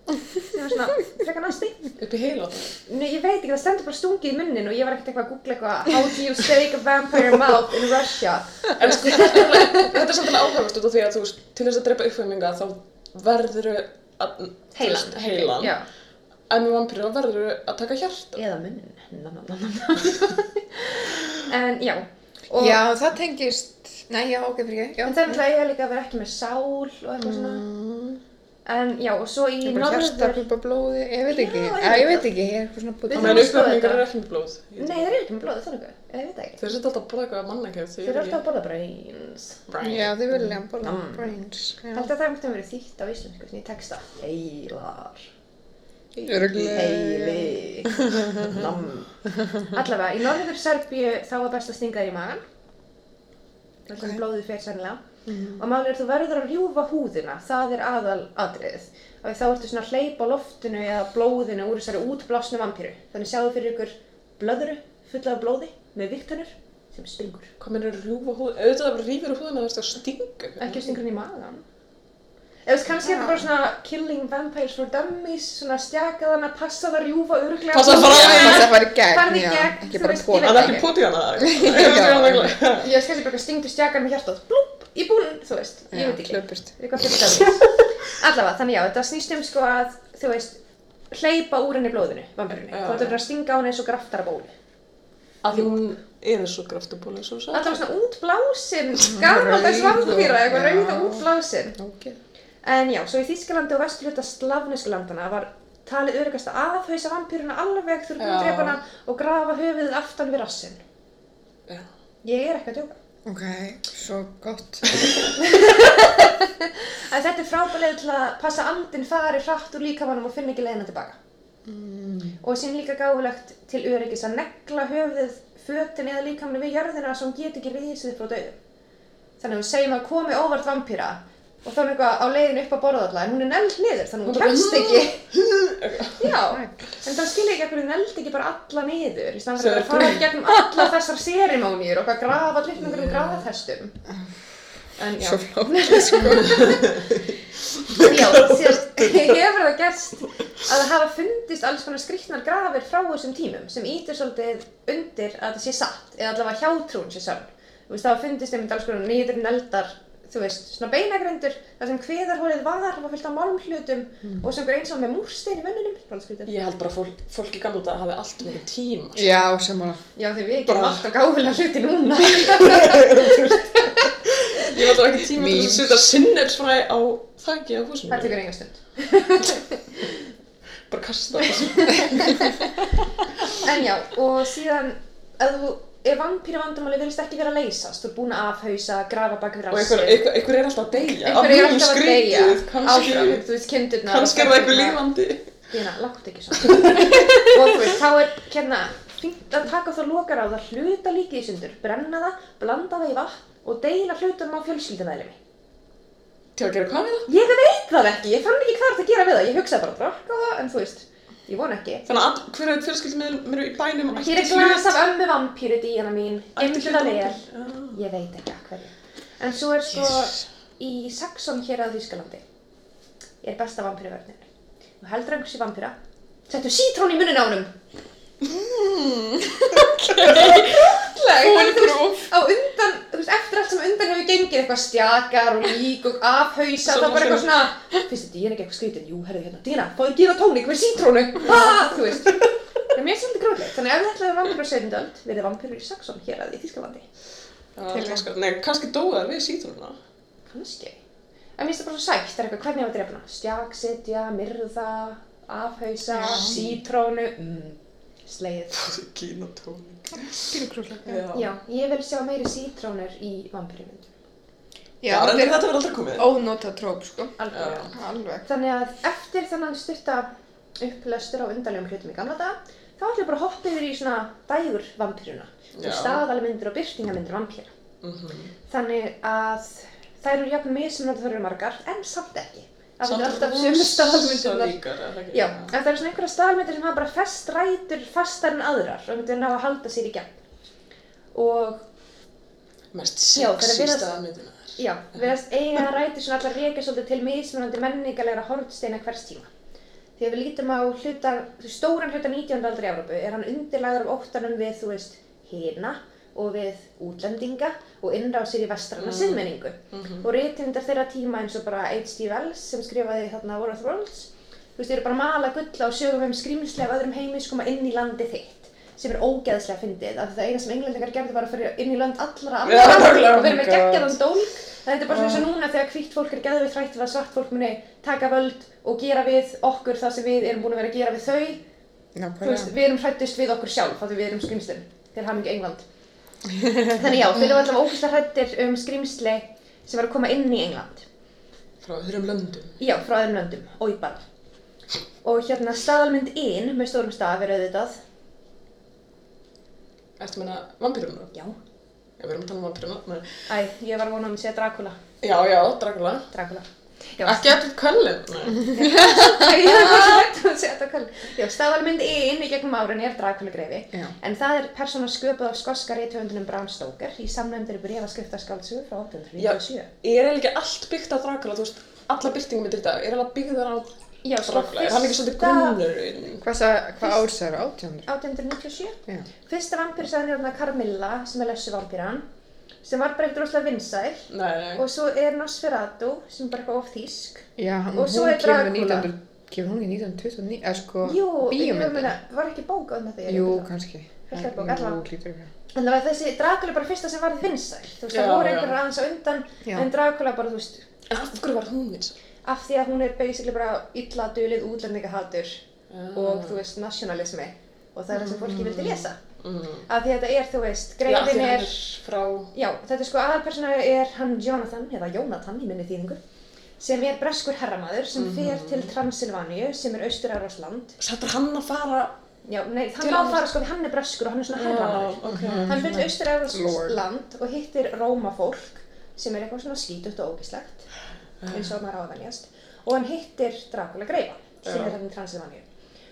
sem var svona frekar næsti. Upp í heila það. Nei, ég veit ekki, það stendur bara stungið í munnin og ég var ekkert eitthvað að googla eitthvað How do you stake a vampire mouth in Russia? En sko, þetta er alveg áhugavert út af því að þú til þess að drepa uppfæminga þá verður Heilan. Heilan. Já, En með vampíru þá verður að taka hjarta. eða munnin. *laughs* En já, og Já, það tengist, nei, já, ok, fyrir ekki. en það er líka að vera ekki með sál og eitthvað svona. En já, og svo í Ég norður... pumpa blóði, ég veit ekki. Já, Já, ég veit ekki, ég er eitthvað svona Þannig að að þetta. eru ekki með blóð. Ég Nei, það er ekki með blóði þannig, eða ég veit það ekki. Þeir setja alltaf að borða eitthvað mannakjöf. Þeir eru alltaf að borða brains. Já, þið vilja bara Mm. brains. Held að það hefði verið þýtt á íslensku, svona í texta. Heilar. Heili. Nam. Allavega, í norður Serbíu þá var best að stinga þér í magan. Það sennilega. Og málið er þú verður að rjúfa húðina, það er aðal atriðið. Og þá ertu svona að hleypa á loftinu eða blóðinu úr þessari útblásnu vampíru. Þannig sjáðu fyrir ykkur blöðuru fulla af blóði með viktunur sem springur. Hvað mennur rjúfa húð? Auðvitað að rýfur úr húðina þess að stinga. Ekki stingur hann í magan. Eða kannski er þetta bara svona killing vampires for dummies, svona stjakað hann að passa það að rjúfa örglega. Passa að fara í- það fari í gegn, Farðu í gegn, ekki þú bara pót. Það er ekki *laughs* ekki. potið hana. Já. Ég veist kannski bara stingdu stjakan með hjartátt, blúpp, í búin, þú veist, ég veit ekki. dummies. *laughs* Allavega, þannig já, þetta snýst um sko að, þú veist, hleypa úr henni blóðinu. Já, Þú ættir já. að stinga á henni eins og graftarabóli. Af því hún er eins og graftubóli, svo svo. Alltaf svona útblásin, *laughs* gamaldags vampíra, eitthvað rauða útblásin. Ok. En já, svo í Þýskalandi og vesturhluta slavnesku landana var talið öryggast að aðhauðsa vampýruna alveg þurr búin Já. drepana og grafa höfuðið aftan við rassinn. Já. Ég er ekki að djóka. Ok, svo gott. *laughs* En þetta er frábælega til að passa andin fari hratt úr líkamannum og finna ekki leiðina tilbaka. Og sín líka gáfulegt til öryggis að negla höfuðið fötin eða líkamannu við jörðina hún get ekki riðið frá döðum. Þannig að við segjum að komi óvart vampýra, og þá er hún eitthvað á leiðinu upp að borða alltaf en hún er neld niður þannig hún Hún kemst ekki. *laughs* Já, en það skilja ekki að hún neld ekki bara alla niður í staðan fyrir að fara gegnum alla þessar serimónýr og hvað grafa allir með einhverjum grafathestum en já, *laughs* já síðan *laughs* hefur það gerst að það hafa fundist alls konar skrýtnar grafir frá þessum tímum sem ítir svolítið undir að það sé satt eða allavega hjátrún sé sann þú veist það hafa fundist einmitt alls konar niður neldar þú veist, svona beinagrendur þar sem kviðarhólið var, var fyllt af málmhlutum og sem einhver eins og með múrstein í vönnunum. Ég held bara að fólk, fólk í gamla þetta hafi allt mikið tíma. sko. Já, sammála. Já, því við gerum alltaf gáfilega hluti núna. *laughs* *laughs* Ég var alltaf ekki tíma til að setja sinnefsfræ á þakki á húsinu. það tekur enga stund. *laughs* Bara kasta þessu. En já, og síðan, ef þú, ef vampíra vandamáli vilist ekki vera að leysast, þú er búin að afhausa, grafa bak við Og rassið. einhver, einhver, er alltaf að deyja. einhver er alltaf að deyja áfram, þú veist, kindurnar kannski er það einhver lífandi. Dína, látt ekki svona *laughs* og þú veist, þá er hérna fínt að taka þá lokar á það hluta líkið í sundur, brenna það, blanda það í vatn og deila hlutunum á fjölskyldumæðlimi Til að gera hvað við það? ég veit það ekki, ég fann ekki hvað það að gera við það ég hugsaði bara drakka það, en þú veist ég von ekki. Þannig að hver er fjölskyldum með mér í bænum ætti hér er glas af ömmu vampíru díjana mín ætti vel til. Já. ég veit ekki að hverju. En svo er sko í Saxon hér að Þýskalandi. Er besta vampíruverðin og heldur einhversi vampíra. Settu sítrón í munnin á honum og þú veist, á undan, þú veist, eftir allt sem undan hefur gengið eitthvað stjakar og lík og afhausa, Svo þá bara eitthvað svona, finnst þetta ég er ekki eitthvað skrítin, jú, herðu hérna, Dína, fáðu gíra tónik, hver sítrónu, ah, þú veist. Það er mér svolítið gróðlegt, þannig ef þetta er vampirur á 17. öld, verið vampirur í Saxon hér að í Þýskalandi. Já, kannski, nei, kannski dóða þær við sítrúna. Kannski. En mér finnst það bara svo sætt, það er eitthvað, hvernig að mm, sleið. *laughs* Kínatónik. Pínu krúslega. Já. Já, ég vil sjá meiri sítrónur í vampirumyndum. Já, Já, en þetta er verður aldrei komið. ónóta tróp, sko. Algjörlega. Alveg. Þannig að eftir þennan stutta upplestur á undarlegum hlutum í gamla daga, þá ætlum ég bara að hoppa yfir í svona dægur vampýruna. Já. Og staðalmyndir og byrtingamyndir vampýra. Mhm. Þannig að þær eru jafn mismunandi þar eru margar, en samt ekki. Það er alltaf sömu ekki? Já, en það eru svona einhverja staðalmyndir sem hafa bara fest rætur fastar en aðrar og myndir ná að halda sér í gegn. Og Mest sexy virðast- staðmyndina þar. Já, verðast eiga ræti svona allar rekja svolítið til mismunandi menningarlegra hortsteina hvers tíma. Þegar við lítum á hluta, þú veist, stóran hluta 19. aldri í Európu er hann undirlagður af óttanum við, þú veist, hina og við útlendinga og innrásir í vestranna siðmenningu. Og reytindar þeirra tíma eins og bara H.G. Wells sem skrifaði þarna War of the Worlds, þú veist, eru bara að mala gull á sögum um skrýmsli af öðrum heimis koma inn í landi þitt sem er ógeðslega fyndið. Af því það eina sem englendingar gerði var að fyrir inn í lönd allra Já, annara nákvæmlega, og verið með oh geggjaðan dólk þetta er bara svona eins og núna þegar hvítt fólk er geðveitt hrætt við að svart fólk muni taka völd og gera við okkur það sem við erum búin að vera að gera við þau. Þú veist, Nákvæmlega. við erum hrættust við okkur sjálf af því við erum skrýmslin til ham ekki England þannig já, þeir eru allavega ógeðslega hrættir um skrýmsli sem var að koma inn í England Frá öðrum löndum. Já, frá öðrum löndum, bara. Og hérna staðalmynd inn með stórum staf er auðvitað. Ertu að meina vampýruna? Já. Já, við erum að tala um vampýruna. Nei. Æ, ég var að vona um að segja Dracula. Já, já, Dracula. Dracula. Já, Ekki Cullen. Nei. *laughs* ég var ekki hægt að segja Dracula. Já, staðalmynd inn í gegnum árin er Dracula greifi. Já. En það er persóna sköpuð af skoska reythöfundunum Bram Stoker í samnefndir brefaskriftaskáldsögu frá 1897. Er eiginlega ekki allt byggt á Dracula, þú veist, alla byrtingum í þetta, er alveg byggðar á Já, sko, Dracula? Er hann ekki svolítið grunnurinn? Hvað sa- hvað ár sagði 1800? 1897. Já. Fyrsta vampýrsagan er Carmilla sem er lessu vampýran sem var bara ekkert rosalega vinsæl Nei, nei. og svo er Nosferatu sem er bara eitthvað of þýsk Já, hann, Og svo er kemur Dracula. 1900, kemur hún í 1929, eða sko, Jú, ég var að bíómyndin. var ekki bók um þetta? ég Jú, kannski. Það var þessi Dracula bara fyrsta sem varð vinsæl. Þú veist, það voru já. einhverjar aðeins á undan, Já. en Dracula bara, þú veist, af hverju var hún vinsæl? af því að hún er basically bara illa dulið útlendingahatur Ah. og, þú veist, nationalismi. Og það er það sem fólki vildi lesa. Mm. Af því að þetta er, þú veist, hann er, er frá... já, þetta er sko aðalpersona er hann Jonathan, eða Jónatan í minni þýðingu, sem er breskur herramaður sem Mhm. fer til Transilvaníu, sem er austur land. Sættur hann að fara... Já, nei, hann má annars- fara sko, því hann er breskur og hann er svona herramaður. Já, ok. Hann fyrir austur Lord. land og hittir Rómafólk sem er eitthvað svona skítugt og ógislegt eins og maður á að venjast og hann hittir Dracula Greifa sem er þarna í Transylvaníu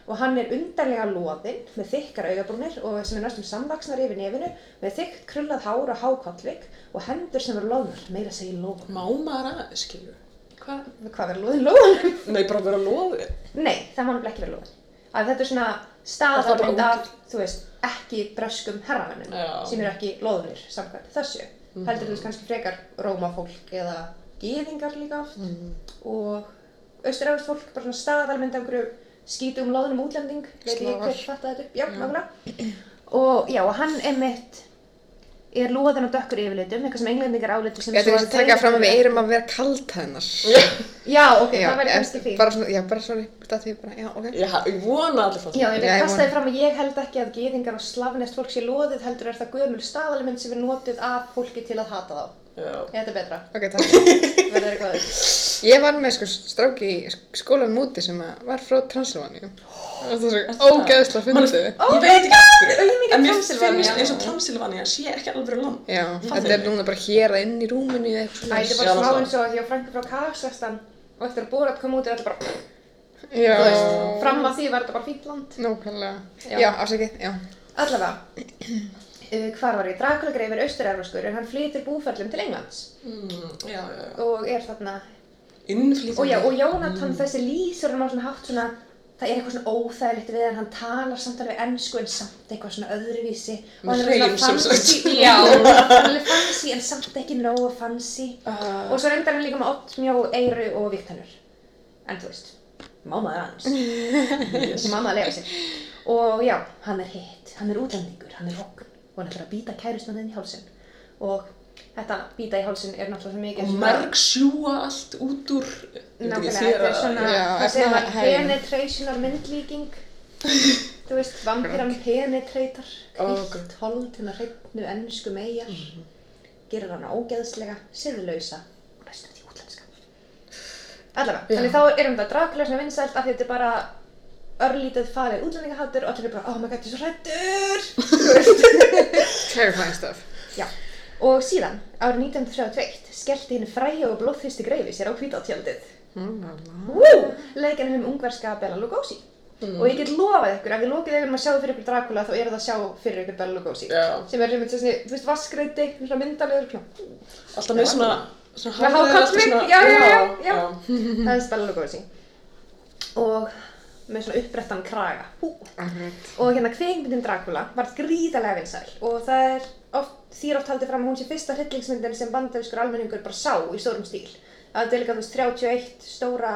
og hann er undarlega loðinn með þykkar augabrúnir og sem er næstum samvaksnar yfir nefinu með þykkt krullað hár og hákollvik og hendur sem eru loðnar, meira að segja loðn Má maður aðeins, skilju? Hvað, hvað verður loðin loðan? *laughs* Nei, bara vera loði. Nei, það má nefnilega ekki vera loðin að þetta er svona bara af, þú veist, ekki breskum herramennum sem eru ekki loðnir samkvæmt þessu. Heldur þú veist kannski frekar rómafólk eða gýðingar líka oft. Og austuræfust fólk bara svona staðalmynd af einhverju skítum loðnum útlending veit ég hver fatta þetta upp, já, nákvæmlega og já, og hann einmitt er loðin og dökkur yfirlitum, eitthvað sem englendingar álitur sem Ég ætti að taka fram að við erum að vera kalt hennar. *laughs* Já, ok, Já, það væri en kannski fínt Bara svona, já, bara sorry, þetta því bara, já, ok. Ha- ég vona allir fótt. Já, ég vil Já, ég kasta vona- því fram að ég held ekki að gýðingar og slavnest fólk sé loðið heldur er það gömul staðalimynd sem er notuð af fólki til að hata þá. Já. Er þetta betra? Ok, takk. *laughs* Verður eitthvað? Ég var með sko stráki í skólan múti sem að var frá Transylvaníu. Það var svo ógeðslega fyndið. Ég veit ekki auðmýkja en mér finnst eins og Transylvania sé ekki alveg land. Já, þetta er núna bara hér að inn í rúminu eða eitthvað Æ, þetta er Já, smá eins og því að Frankur frá Kazakstan og eftir að Borat kom út er þetta bara, Já, fram að því var þetta bara fínt land. nákvæmlega. Já. Afsakið, já. Allavega, uh, hvar var ég? Dracula greifir austurerfarskur en hann flytur búferlum til Englands. Mm, já, já, já. og er þarna Innflýtandi. og já, og Jónatan þessi lýsur hann á svona hátt svona það er eitthvað svona óþægilegt við hann. Hann talar samt alveg ennsku en samt eitthvað svona öðruvísi. Og hann er svona fancy já, *laughs* hann er fancy en samt ekki nógu fancy. Uh, og svo reyndar hann líka með oddmjó, eyru og viktannur en þú veist, mámaður sem mamma að lega sér. Og já, hann er hitt, hann er útlendingur. Hann er hokk og hann ætlar að býta kærustmannin í hálsin og þetta býta í hálsin er náttúrulega mikið og merg sjúa allt út úr Nákvæmlega, þetta er svona, segir maður efnahægin. penetrational myndlíking. *laughs* Þú veist, vampiran penetrator Ó, kvitt hold hérna hreitnu ennsku megar gerir hana ógeðslega, siðlausa og næstum því útlenska. Allavega, þannig þá erum þetta Dracula sem er vinsælt af því þetta er bara örlítið farið útlendingahattur og allir er bara, oh my god, ég er svo hrættur *laughs* Terrifying stuff. Já, og síðan, árið 1931 skellti henni fræja og blóðþristi greifi sér á hvítátjaldið Woo! Leikinn um ungverska Bela Lugosi. Og ég get lofað ykkur, ef þið lokið ykkur um að sjá fyrir ykkur Dracula þá er það að sjá fyrir ykkur Bela Lugosi. Já. Sem er einmitt þessi, þú veist, vaskreiti, svona myndalegur, svona. alltaf með svona svona er svona- já, já, já, já. já. það er Bela Lugosi. Og með svona upprættan kraga. Og hérna kveikmyndin Dracula var gríðarlega vinsæl og það er oft, er oft haldið fram að hún sé fyrsta hryllingsmyndin sem bandarískur almenningur bara sá í stórum stíl. Það er líka þú veist 31 stóra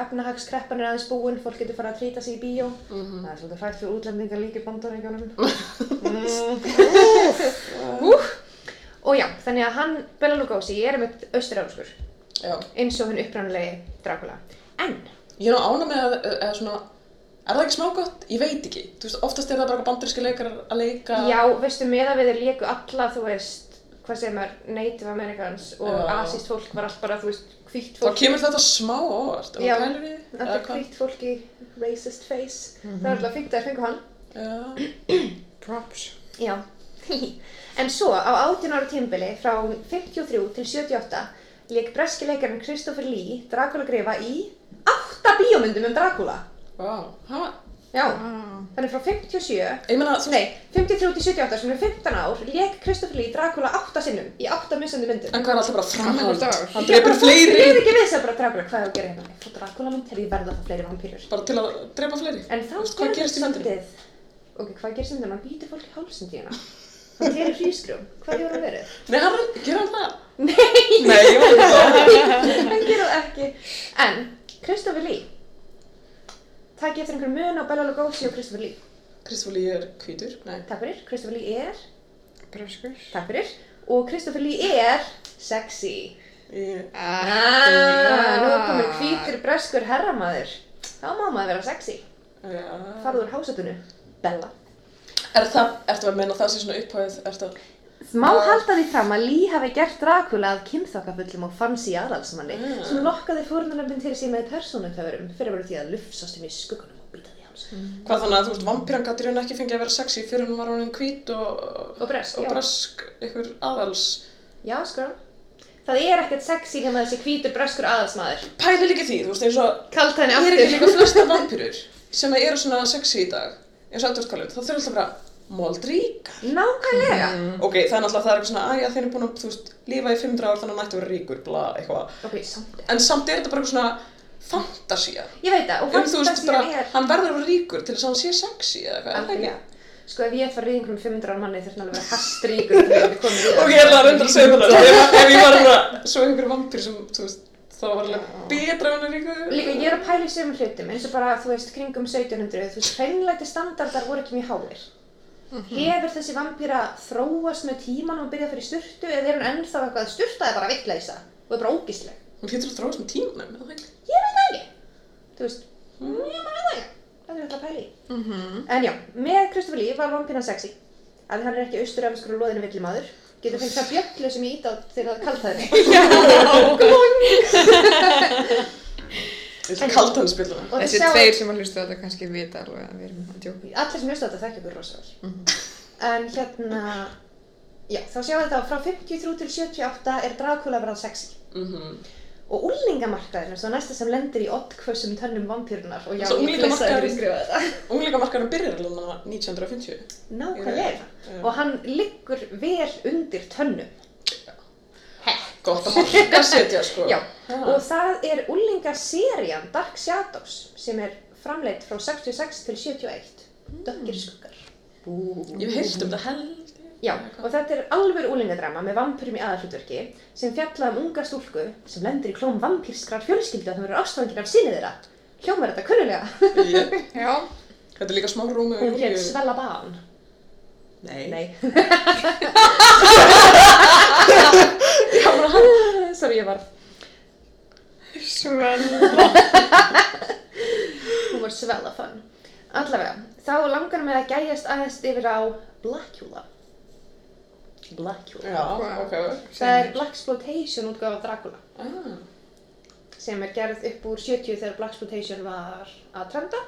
efnahagskreppan er aðeins búin, fólk getur farið að trýta sig í bíó. Það er svolítið hrætt fyrir útlendingar líka í bandaríkjónum. *laughs* mm. uh. Og já, þannig að hann, Bela Lugosi, er einmitt austurjáðskur, já. eins og hinn upprænulegi Dracula. En, ég er nú ána með að, eða svona er það ekki smá gott? Ég veit ekki þú veist, oftast er það bara bandaríski leikar að leika Já, veistu, með að við þeir léku alla, þú veist, hvað segir maður, Native Americans og Já. asíst fólk var allt bara, þú veist, hvítt þá fólk. kemur þetta smá á óvart ef Já, því, Þetta eða er hvað? hvítt fólk í racist face. Það er alltaf fengt að fengu hann. Já. Props. Já. *laughs* en svo, á 18 ára tímbili, frá 53 til 78, lék breski leikarinn Christopher Lee Dracula greifa í átta bíómyndum um Dracula. Vá, ha, Já, Ah. þannig frá 57 ég meina, þú Nei, 53 til 78 sem er 15 ár lék Christopher Lee Dracula átta sinnum í átta misandi myndum. en hvað er alltaf bara framhald? Annars dagur. Hann drefur fleiri Ég er ekki við þess að bara Dracula, hvað er að gera hérna? Ég fór Dracula mynd, þegar ég verða það fleiri vampýrur. bara til að drepa fleiri En þá Þú veist, hvað gerist í myndinni? svolítið- Ok, hvað gerist í myndinni? Hann býtur fólk í hálsinn tíuna. Hann gerir hrísgrjón. Hvað hefur hann verið? Nei, hann, gerði hann það? Nei, Nei, ég ekki það hann gerir það ekki. En, Christopher Lee. Takk eftir einhver mun á Bela Lugosi og Christopher Lee. Kristoffer Lee er hvítur, nei Takk fyrir. Christopher Lee er, Breskur. takk fyrir. Og Christopher Lee er sexy. Ég, Ah, nú komin hvítur breskur herramaður. Þá má maður vera sexy. já Farðu úr hásatunu. Bella. Er það, ertu að meina það sem svona upphæðið, ertu að Má halda því fram að Lee hafi gert Dracula að kynþokkafullum og fancy aðalsmanni Mm. sem lokkaði fórnarnöfnin til sín með persónutöfurum fyrir að vera því að lufsast inn í skuggunum og býta því hans. Hvað þannig að þú veist, vampíran gæti raun ekki fengið að vera sexy fyrir hún var hann hvít og, Og bresk, bresk ykkur aðals Já, sko. Það er ekkert sexy nema þessi hvítur breskur aðalsmaður. Pæli líka því, þú veist, eins og Kalt henni er ekki aftur. líka flesta vampýrur sem eru svona sexy í dag eins og Cullen, þá þurfa alltaf bara moldríka. Nákvæmlega. Ok, það er náttúrulega það er eitthvað svona, að já, þeir eru búin að, þú veist, lífa í 500 ár þannig að nættu að vera ríkur, bla, eitthvað. Ok, samt. En samt er þetta bara eitthvað svona fantasía. Ég veit það, og Um, þú veist, fantasía bara, er... hann verður að vera ríkur til þess að hann sé sexy eða eitthvað, er það ekki? Sko, ef ég fara reyðingur um 500 ára manni þurfti hann alveg að vera hastríkur til að við komum í Ok, ég ætla að reynda að segja það. Ef, ef ég var svona, svo einhverju vampýr sem, þú veist, það var alveg betra en hann ríkur. Líka, ég er að pæla í sömum hlutum, eins og bara, þú veist, kringum 1700, þú veist, hreinlæti standardar voru ekki mjög háir. Hefur þessi vampýra þróast með tímanum og byrjað fyrir sturtu, eða er hann ennþá eitthvað að sturta er bara vittleysa og er bara ógísleg? Hún hlýtur að þróast með tímanum, eða ekki? Ég veit það ekki. Þú veist, mm. ég veit það ekki. Það er eitthvað að pæla í. En já, með Christopher Lee var vampýran sexy. Að hann er ekki austur-afskur og loðinu villimaður. Getur fengið það bjögglu sem ég ít á þegar það kallt það Ég að Þessi þið sjáið- tveir sem að hlusta á þetta kannski vita alveg að við erum að djóka. allir sem hlusta á þetta þekkja okkur rosa vel. En hérna, já, þá sjáum við þetta frá 53 til 78 er Dracula verið sexy. Mhm. Og úlingamarkaðurinn er svo næsta sem lendir í oddkvössum tönnum vampýrunar og já, Svo ég flissaði unglingamarkaðurinn- fyrir að skrifa þetta. *laughs* Unglingamarkaðurinn byrjar alveg núna 1950. Nákvæmlega. Og hann liggur vel undir tönnum. Gott að marka setja, sko. Já, Ah. og það er úlingaserían Dark Shadows sem er framleitt frá 66 til 71. Dökkir skuggar. Ég hef heyrt um þetta held. Já, og þetta er alveg úlingadrama með vampýrum í aðalhlutverki sem fjalla um unga stúlku sem lendir í klóm vampýrskrar fjölskyldu að það verður ástfangin af sinni þeirra. Hljómar þetta kunnulega? Ég, *laughs* Já. þetta er líka smá rúmi og Hún hétt. Svella Bán. Nei. Nei. *laughs* *laughs* Sorry, ég var, Svenna. hún var Svella Fun. Allavega, þá langar mig að gæjast aðeins yfir á Blackula. Blackula. Já, ok. Það er Blaxploitation útgáfa Dracula. Ah. sem er gerð upp úr 70 þegar Blaxploitation var að trenda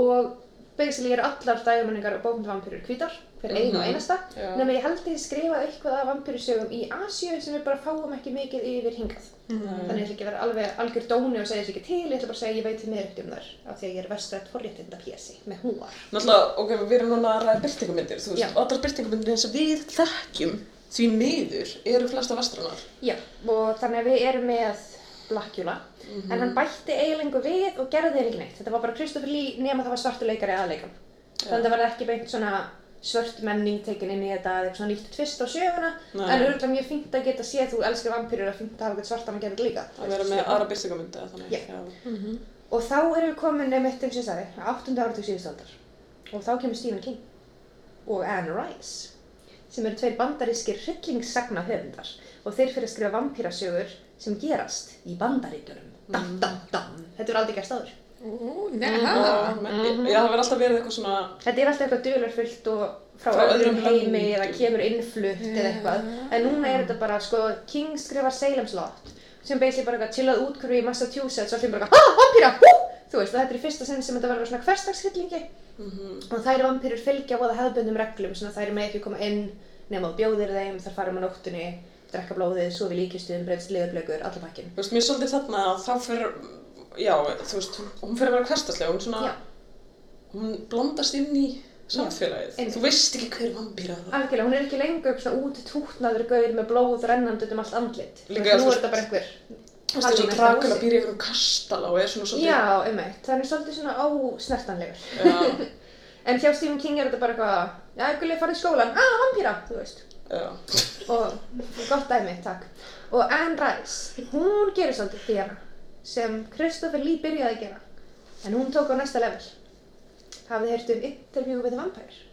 og basically eru allar dægumenningar og bókmyndavampýrur hvítar fyrir einu og Mhm. einasta Já. nema ég held ég skrifað eitthvað af vampýrusögum í Asíu sem við bara fáum ekki mikið yfir hingað þannig ég ætla ekki að vera alveg algjör dóni og segja þess ekki til, ég ætla bara að segja að ég veit meira ekkert um þær af því að ég er vestrætt forréttinda pjesi með húar Náttúrulega, ok, við erum núna að ræða byrtingamyndir, þú veist, allar byrtingamyndir sem við þekkjum því miður eru flesta vestranar. Já, og þannig að við erum með Blackula, en hann bætti eiginlengu við og gerði þeir ekki neitt. Þetta var bara Christopher Lee nema það var svartu leikari aðleikan. Þannig að það var ekki beint svona svört menning tekin inn í þetta eða eitthvað svona nýtt tvist á söguna, Nei. en auðvitað mjög fínt að geta séð þú elskar vampýrur að fínt að hafa eitthvað svartan að gera þetta líka. Að vera með aðra byrtingamyndi eða þannig. Já. Og þá erum við komin nefnitt eins og ég sagði, á 8. áratug síðustaldar. Og þá kemur Stephen King og Anne Rice, sem eru tveir bandarískir hryllingssagna höfundar og þeir fyrir að skrifa vampírasögur sem gerast í bandaríkjunum. Dam, dam, dam. Þetta er aldrei gerst áður. Já, neha. men- já, það verður alltaf verið eitthvað svona, Þetta er alltaf eitthvað dularfullt og frá, Frá öðrum heimi eða kemur innflutt eða eitthvað. En núna er þetta bara, sko, King skrifar Salem's Lot sem basically bara eitthvað chillað útkvöru í Massachusetts og allir bara eitthvað, ah, vampíra, hú! Þú veist, þetta er í fyrsta sinn sem þetta verður svona hverstagshryllingi og þær vampýrur fylgja voða hefðbundum reglum, svona þær með ekki koma inn nema þú bjóðir þeim, þær fara um á nóttunni, drekka blóðið, sofi í líkistum, breyðst liðublökur, allir pakkin. þú veist, mér er svolítið þarna að þá fyrir, já, þú veist, hún fyrir að vera hverstaslega, hún svona, Já. hún blandast inn í samfélagið. einmitt. Þú veist ekki hver vampýra það. Algjörlega, hún er ekki lengur eitthvað svona út tútnaður gaur með blóð rennandi um allt andlit. Líka, þú nú er veist-. Þú veist, Dracula húsi. býr í einhverjum kastala og er svona svolítið, Já, einmitt, það er svolítið svona ósnertanlegur. já, *laughs* En hjá Stephen King er þetta bara eitthvað, já, Gulli, farið í skólan, ah, vampýra, þú veist. Og gott dæmi, takk. Og Anne Rice, hún gerir svolítið þér sem Christopher Lee byrjaði að gera. En hún tók á næsta level. Hafið heyrt um Interview with a Vampire?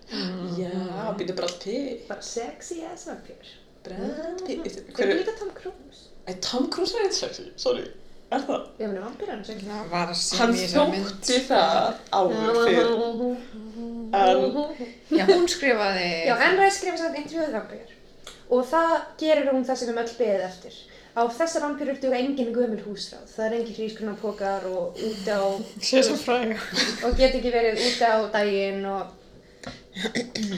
Já, býtur Brad Pitt. Bara sexy ass vampire. Brad Pitt. Hver Hver er er, líka Tom Cruise? Æ, Tom Cruise er eitthvað sexy, sorry. Er það? Ég meina hann sexy. Það var að sé Hann í þessari mynd. þótti það áður fyrr. En, Já, hún skrifaði... Já, Anne Rice skrifa samt a Vampire. Og það gerir hún það sem við öll beðið eftir. Á þessar vampirur duga engin gömul húsráð. Það er engin hrísgrunarpokar og úti á Sé svo fræga. og get ekki verið úti á daginn og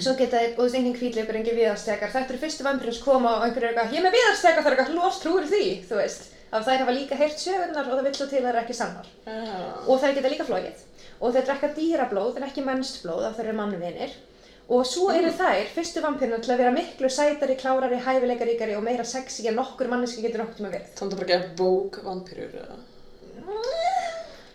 Svo geta þeir, og þessi engin hvítleikur, engin viðarstekar, þetta eru fyrstu vampirur sem koma og einhverju er eitthvað, ég með viðarstekar, það er eitthvað los trúir því, þú veist. Að þær hafa líka heyrt sögurnar og það vill svo til að það er ekki sannar. Já. Og þær geta líka flóið. Og þeir drekka dýrablóð en ekki mennstblóð af þeir eru mannvinir. Og svo eru þær, fyrstu vampiruna til að vera miklu sætari, klárari, hæfileikaríkari og meira sexy en nokkur manneski getur nokkur tíma verið. Þannig að bara ekki bók vampýrur eða?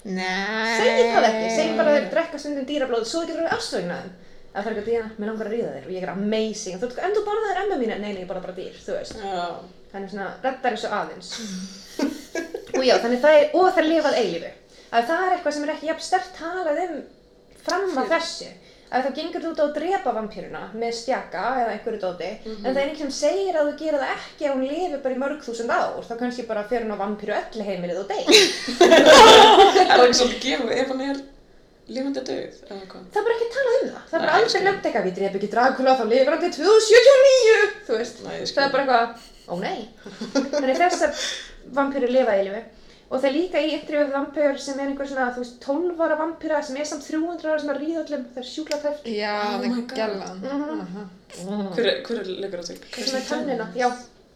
Nei. Segir það ekki, segir bara að þeir drekka stundum dýrablóð, svo getur það afstöðina þeim. Það fyrir ekki að dýna, mér langar að ríða þér og ég er amazing. Þú, en þú borðaðir emma mína, nei, nei, ég borða bara dýr, þú veist. Já. Þannig svona, reddar þessu aðeins. *laughs* og já, þannig það er, og það er lifað eilífu. Að það er eitthvað sem er ekki jafn stert talað um fram að þessu. Að það gengur út á að drepa vampýruna með stjaka eða einhverju dóti, en það er einhvern sem segir að þú gera það ekki ef hún lifi bara í mörg þúsund ár, þá kannski bara fer hún á vampýru öllu heimilið og. *laughs* Er það ekki svolítið gefið ef hann er lifandi hvað? Það er bara ekki talað um það. Það er bara aldrei skil. nefnt eitthvað, við dref ekki Dracula þá lifir hann til 2079, þú veist. Nei, ég skil. það er bara eitthvað, ó nei. Þannig þessar vampýrur lifa í lífi. Og það er líka í við vampýr sem er einhver svona, þú veist, 12 ára vampýra sem er samt 300 ára sem er að ríða öllum, það er sjúkla tæft. Já, Oh það er gælan. Mhm. Hver, er- hver er leikur á sig? Sem er tönnina, já.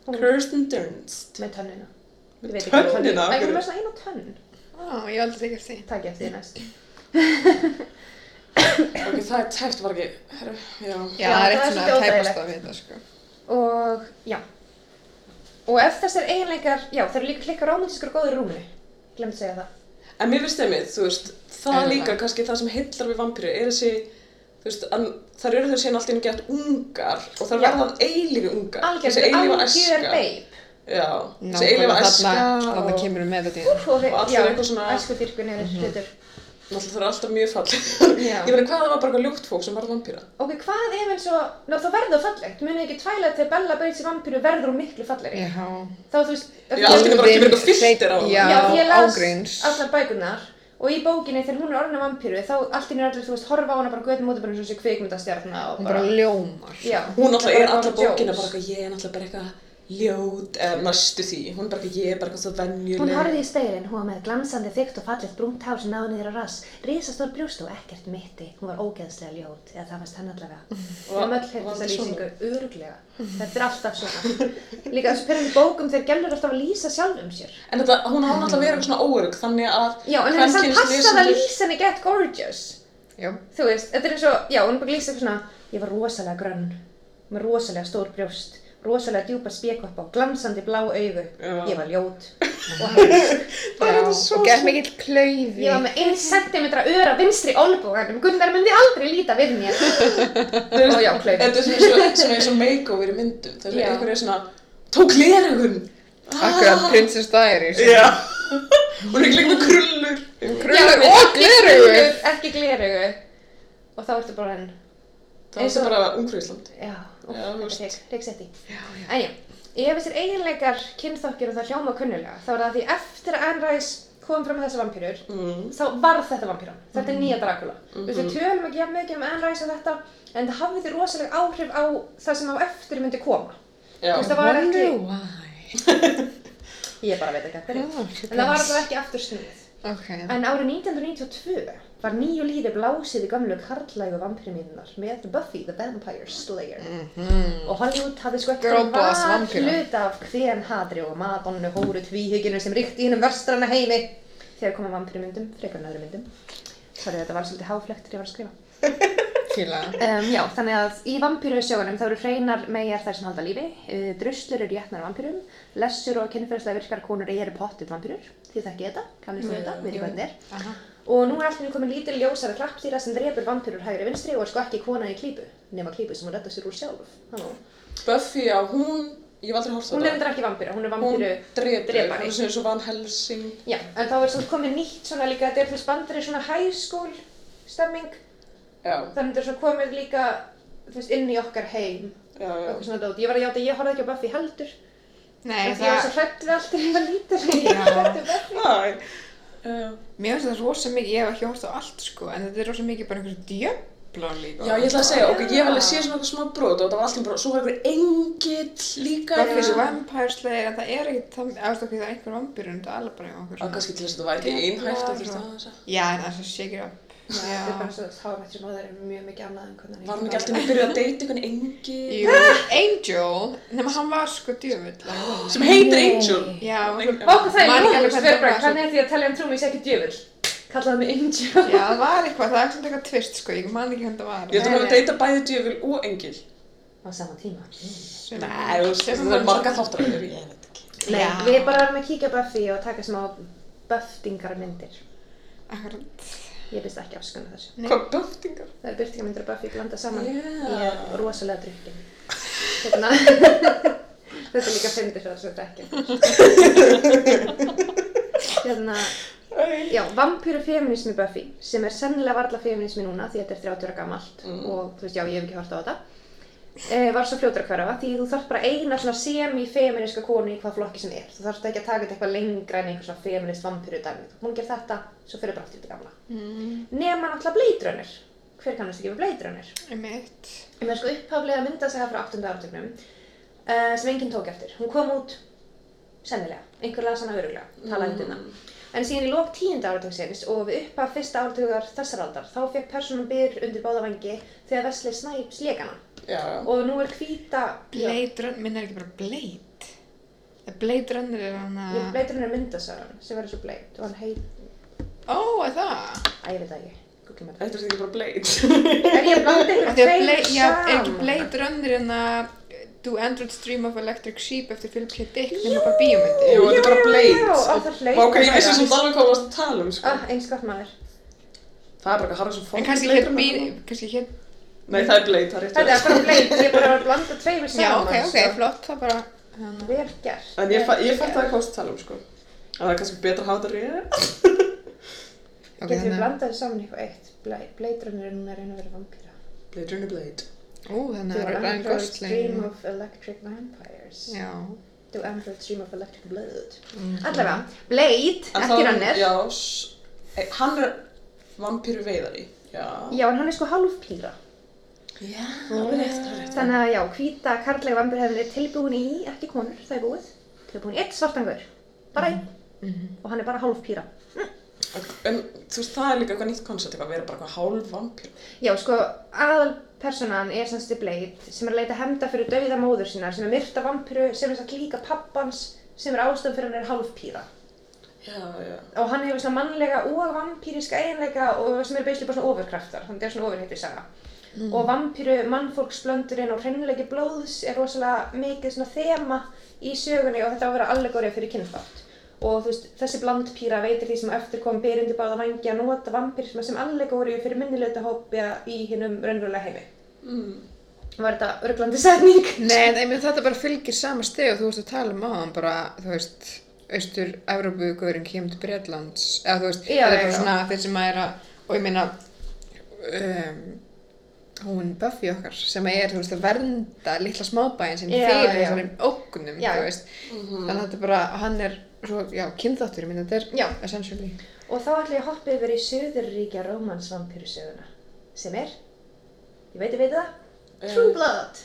Kirsten Dunst. með tönnina. Með ekki er. tönnina? Hún er með svona einu tönn. Á, ég aldrei tekið eftir því. Takk ég eftir því næst. *laughs* Ok, það er tæft, var ekki, herru, já. Já, það er það eitt svona svolítið tæpast að vita, sko. Og, já. Og ef þessar eiginleikar, já, þeir eru líka klikka romantískar og góður í rúminu. Glemt að segja það. En mér finnst þeimið, þú veist, það Er líka það? kannski það sem heillar við vampýru er þessi, þú veist, að þar eru þau síðan alltaf inn gett ungar og það Já. verða eilífi ungar. Algjör, Þessi eilífa algjör æska. beib. Já, þessi eilífa æska Þannig og kemur við með þetta í Og Og allir eitthvað svona- Mhm. æsku dyrkun er hlutur. Náttúrulega það er alltaf mjög fall. Já. Ég meina, hvað það var bara eitthvað ljótt fólk sem var vampýra? Ok, hvað ef eins og, ná þá verður það fallegt, munið ekki tvæla þegar Bella breyts í vampíru verður hún miklu fallegri. Já. Þá þú veist, Já, allt einu bara kemur eitthvað filter á það. Já, ég las allar bækurnar og í bókinni þegar hún er orðin af vampíru þá allt einu er allir, þú veist, horfa á hana bara götum út bara eins og þessi kvikmyndastjarna og Hún bara bara, ljómar. já. Hún náttúrulega er bara bókina Jones. bara eitthvað, ég er náttúrulega bara eitthvað ljót, eða næstu því. Hún bara eitthvað, ég er bara eitthvað svo venjuleg. Hún horfði í speilin, hún var með glansandi þygt og fallegt brúnt hár sem náði niður á rass, risastór brjóst og ekkert mitti. Hún var ógeðslega ljót, eða það fannst henn allavega. *laughs* Við höfum öll var þessa lýsingu, öruglega. Þetta er alltaf svona. Líka þessu perandi bókum þeir gælur alltaf að lýsa sjálfum sér. En þetta, hún náttúrulega að vera eitthvað svona óörug, þannig að Já, en það er samt passað að lýsa ég var rosalega grönn, með rosalega stór brjóst, rosalega djúpa spjekopp og glansandi blá augu. Já. Ég var ljót *laughs* og. Já, og gett mikill klaufi. Ég var með 1 cm öra vinstri olbúganum, Gunnar myndi aldrei líta við mér. *laughs* og já, klaufi. Þetta er svona svona eins og makeover í myndum. Það er er svona, tók glerugun. Akkurat Princess Diaries. Já. *laughs* Hún er ekki lengur með krullur. Krullur Já, og ekki glerugu. Ekki glerugu. Og þá ertu bara henn, Það Eins er og- bara ungfrísland. já, Þú reiksetti. En já, ef þessir eiginleikar kynþokkir og það hljóma kunnulega, þá er það því eftir að Rice kom fram með þessar vampýrur, Mm. þá varð þetta vampýran. Þetta er nýja Dracula. Þú Mhm. veist, við tölum ekki jafn mikið um Rice og þetta, en það hafði rosalega áhrif á það sem á eftir myndi koma. Já. Þú veist, það var ekki, ég bara veit ekki hvernig, en það var þetta ekki aftur snuð. Ok. En árið 1992 var nýju lífi blásið í gamlu karlægu vampirmyndunar með Buffy the Vampire Slayer. Og Hollywood hafði sko boss var hluta af hvern hadri og madonnu hóru tvíhygginu sem ríkti í hennum verstrana heimi þegar koma vampirmyndum, frekar en öðrum myndum. Sorry, þetta var svolítið háflegt þegar ég var að skrifa. *laughs* Fíla. Um, já, þannig að í vampíru sjógunum þá eru hreinar megar þær sem halda lífi, uh, druslur eru jætnar vampírum, lessur og kynferðslega virkar konur eru pottit vampírur, þið þekki þetta, kannist þið þetta, veitir hvað þetta er. Og nú er allir komin lítil ljósara klappstýra sem drepur vampírur hægri vinstri og er sko ekki kona í klípu, nema klípu sem hún redda sér úr sjálf. Halló. Buffy, já, hún, ég hef aldrei hort Hún er endur ekki vampíra, hún er Hún vampíru drepur, drepari. hún er svona eins og Van Helsing. Já, en þá er svona komið nýtt svona líka, þetta er til spandri svona school stemming, þannig þetta er svona komið líka, veist, inn í okkar heim, já, já. svona. Ég var að játa, ég horfði ekki á Buffy heldur, Nei, en því ég var það, svo hrætt við allt þegar *laughs* ég var lítil, ég var hrætt við Buffy. Já. mér finnst það rosa mikið, ég hef ekki hort á allt sko, en þetta er rosa mikið bara einhverju djöflar líka. Já, ég ætla að segja, ok, ég hef alveg séð svona eitthvað smá brot og það var alltaf bara, svo var einhver engill líka. Buffy's Já. Vampire Slayer, en það er ekkert, það er okkur það er einhver vampýr, en það er alveg bara okkur Já, kannski til þess að það væri ekki einhæft að þurfti að þess að. Já, en það er svo shake it þetta er bara svo þá er þetta sem það er mjög mikið annað en hvernig Var hann ekki alltaf að byrja að deyta einhvern engi? Jú, Angel, nema hann var sko djöfull. sem heitir Angel? Já, Váka það er ekki það var, hvernig er því að tala um trúmi sé ekki djöfull? Kallaði mig Angel. Já, það var eitthvað, það er svona eitthvað tvist sko, ég man ekki hvernig það var. Ég held að deyta bæði djöful og engil Á sama tíma. Nei, það er marga þáttar að ég ekki að byrst ekki afskunna þessu. Nei. Hvað böftingar? Það er byrtingamyndir af Buffy blanda saman. Já. Ég er rosalega drukkin. Hérna, *laughs* þetta er líka fyndir fyrir þess að drekja. hérna, já, vampýru feminismi Buffy, sem er sennilega varla feminismi núna því þetta er 30 ára gamalt og þú veist, já, ég hef ekki hort á þetta. E, var svo fljótur að hverfa því þú þarf bara eina svona semi-feminiska konu í hvað flokki sem er. Þú þarf ekki að taka þetta eitthvað lengra en einhver svona feminist vampýru dæmi. Hún ger þetta, svo fyrir bara aftur til gamla. Mm, Nema náttúrulega Runner. Hver kannast ekki við Blade Runner? einmitt. Ég með sko upphaflega myndasaga frá 8. áratögnum uh, sem enginn tók eftir. Hún kom út sennilega, einhver las hana öruglega, talaði um þetta. En síðan í lók 10. áratögsins og við upphaf fyrsta áratögar þessar aldar þá fekk personum byr undir báða vangi þegar Wesley Snipes lék hana. Já, Og nú er hvíta... Blade Runner, minn er ekki bara Blade. Blade Runner er hann að... Blade Runner er myndasagan sem verður svo Blade og hann heit... Ó, er það? Æ, ég veit það ekki. Þetta er ekki bara Blade Er ég að blanda Af ykkur tveir Blade, já, er ekki saman? Blade Runner en að Do Androids Dream of Electric Sheep eftir Philip K. Dick nema bara bíómyndi? Jú, þetta er bara Blade það ok, ég vissi svona alveg hvað þú varst að tala um, sko Ah, eins gott maður. Það er bara eitthvað Harrison Ford En kannski hér Runner, bí... sko. kannski hér... Nei, það er Blade, það er rétt Þetta er bara Blade, ég er bara að blanda tveimur saman. Já, ok, ok, sko. flott, það bara... Hérna. Vel gert. En ég, að það hvað þú varst að tala um, sko að það er kannski betra að hafa þetta rétt Getur við þannig að... blandað saman eitthvað eitt? Bla- Blade Runner er núna að reyna að vera vampýra. Blade Runner Blade Ú, þannig Do að Ryan androids dream Gosling... of electric vampires? Já. Do androids dream of electric blood? Mhm. Allavega, Blade, En ekki Runner. Já, e, hann er vampíru veiðari Já Já, en hann er sko hálfpýra. Já, það er rétt, það er rétt Þannig að já, hvíta karlæga vampýra hefur verið tilbúin í, ekki konur, það er búið, tilbúin í eitt svartangur. Bara einn. Mhm. Og hann er bara hálfpýra. En þú veist, það er líka eitthvað nýtt koncept, eitthvað að vera bara eitthvað hálf vampíru Já, sko, aðalpersonan er semst í Blade sem er að leita hefnda fyrir dauða móður sínar sem er myrta vampíru sem er satt líka pappans sem er ástæðan fyrir hann er hálfpýra. Já, já Og hann hefur svona mannlega og vampýriska eiginleika og sem eru basically bara svona ofurkraftar, þannig að það er svona ofurheiti saga. Og vampýru mannfólksblöndurinn og hreinleiki blóðs er rosalega mikið svona þema í sögunni og þetta á að vera allegórið fyrir kynþátt. Og þú veist, þessi blandpýra veitir því sem eftir kom byrjundi báða vangi að nota vampýrisma sem allegórið fyrir minnilegta hópja í hinnum raunverulega heimi. Mm. Var þetta örglandi setning? Nei, en einmitt þetta bara fylgir sama steg og þú veist að tala um hann bara, þú veist, austur-Európu-guðurinn kemur til Bretlands, eða þú veist, þetta er bara svona þeir sem að er að, og ég meina, um, hún Buffy okkar, sem er, þú veist, að vernda litla smábæin sinn Já, fyrir þessari ógnum, Já. þú veist, þannig að þetta bara, hann er, svo, já, kynþáttur, ég meina, þetta er essentially. Og þá ætla ég að hoppa yfir í Suðurríkja rómansvampýrusöguna, sem er, ég veit ég veit það, True Blood.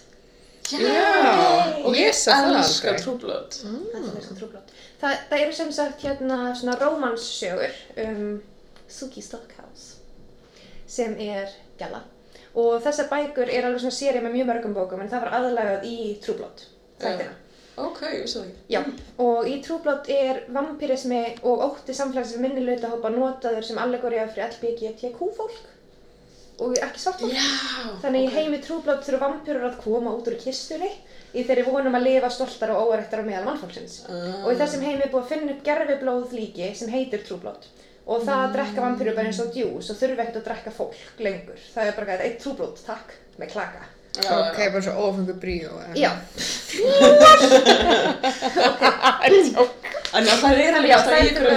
Já, Og ég ég sá það elska aldrei. True Blood Þetta er sko True Blood. Það, það eru sem sagt hérna svona rómanssögur um Suki Stockhouse, sem er gæla. Og þessar bækur er alveg svona séri með mjög mörgum bókum, en það var aðlagað í True Blood, þættina. Ok, ég vissi það ekki Já, og í True Blood er vampýrismi og ótti samfélagsins minnilöta hópa notaður sem allegóriða fyrir LBGTQ fólk og ekki svart fólk. Já Þannig í heimi Blood þurfa vampýrur að koma út úr kistunni í þeirri vonum að lifa stoltar og óærektar á meðal mannfólksins. Ah. Og í þessum heimi er búið að finna upp gerfiblóð líki sem heitir Blood. Og það að drekka vampýrur bara eins og djús og þurfa ekkert að drekka fólk lengur. Það er bara eitt True Blood, takk, með klaka. Já, Ok, já. bara svo ofengu bríó. eða? Já, *laughs* *laughs* En já, það er alveg alltaf í ykkur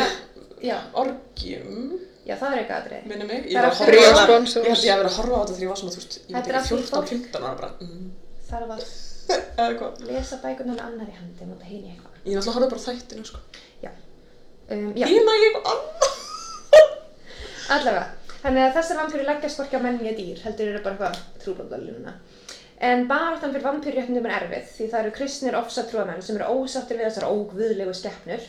orgjum já, það er eitthvað aðrið. minni mig, Það ég er var að að horfa á þetta ég held ég að vera að horfa á þetta þegar ég var svona, þú veist, ég Þetta er veit ekki, fyrir 14, 15 ára bara mm. Þarf að *laughs* eða hvað lesa bækurnar með annari handi og heyri eitthvað. ég náttúrulega horfa bara á þættinu, sko Um, já, ég næ eitthvað annað *laughs* allavega. Þannig að þessar vampýrur leggjast hvorki á menn ég dýr, heldur eru bara eitthvað trúblandalununa. En baráttan fyrir vampýrréttindum er erfið því það eru kristnir ofsatrúamenn sem eru ósáttir við þessar ógvöðlegu skeppnur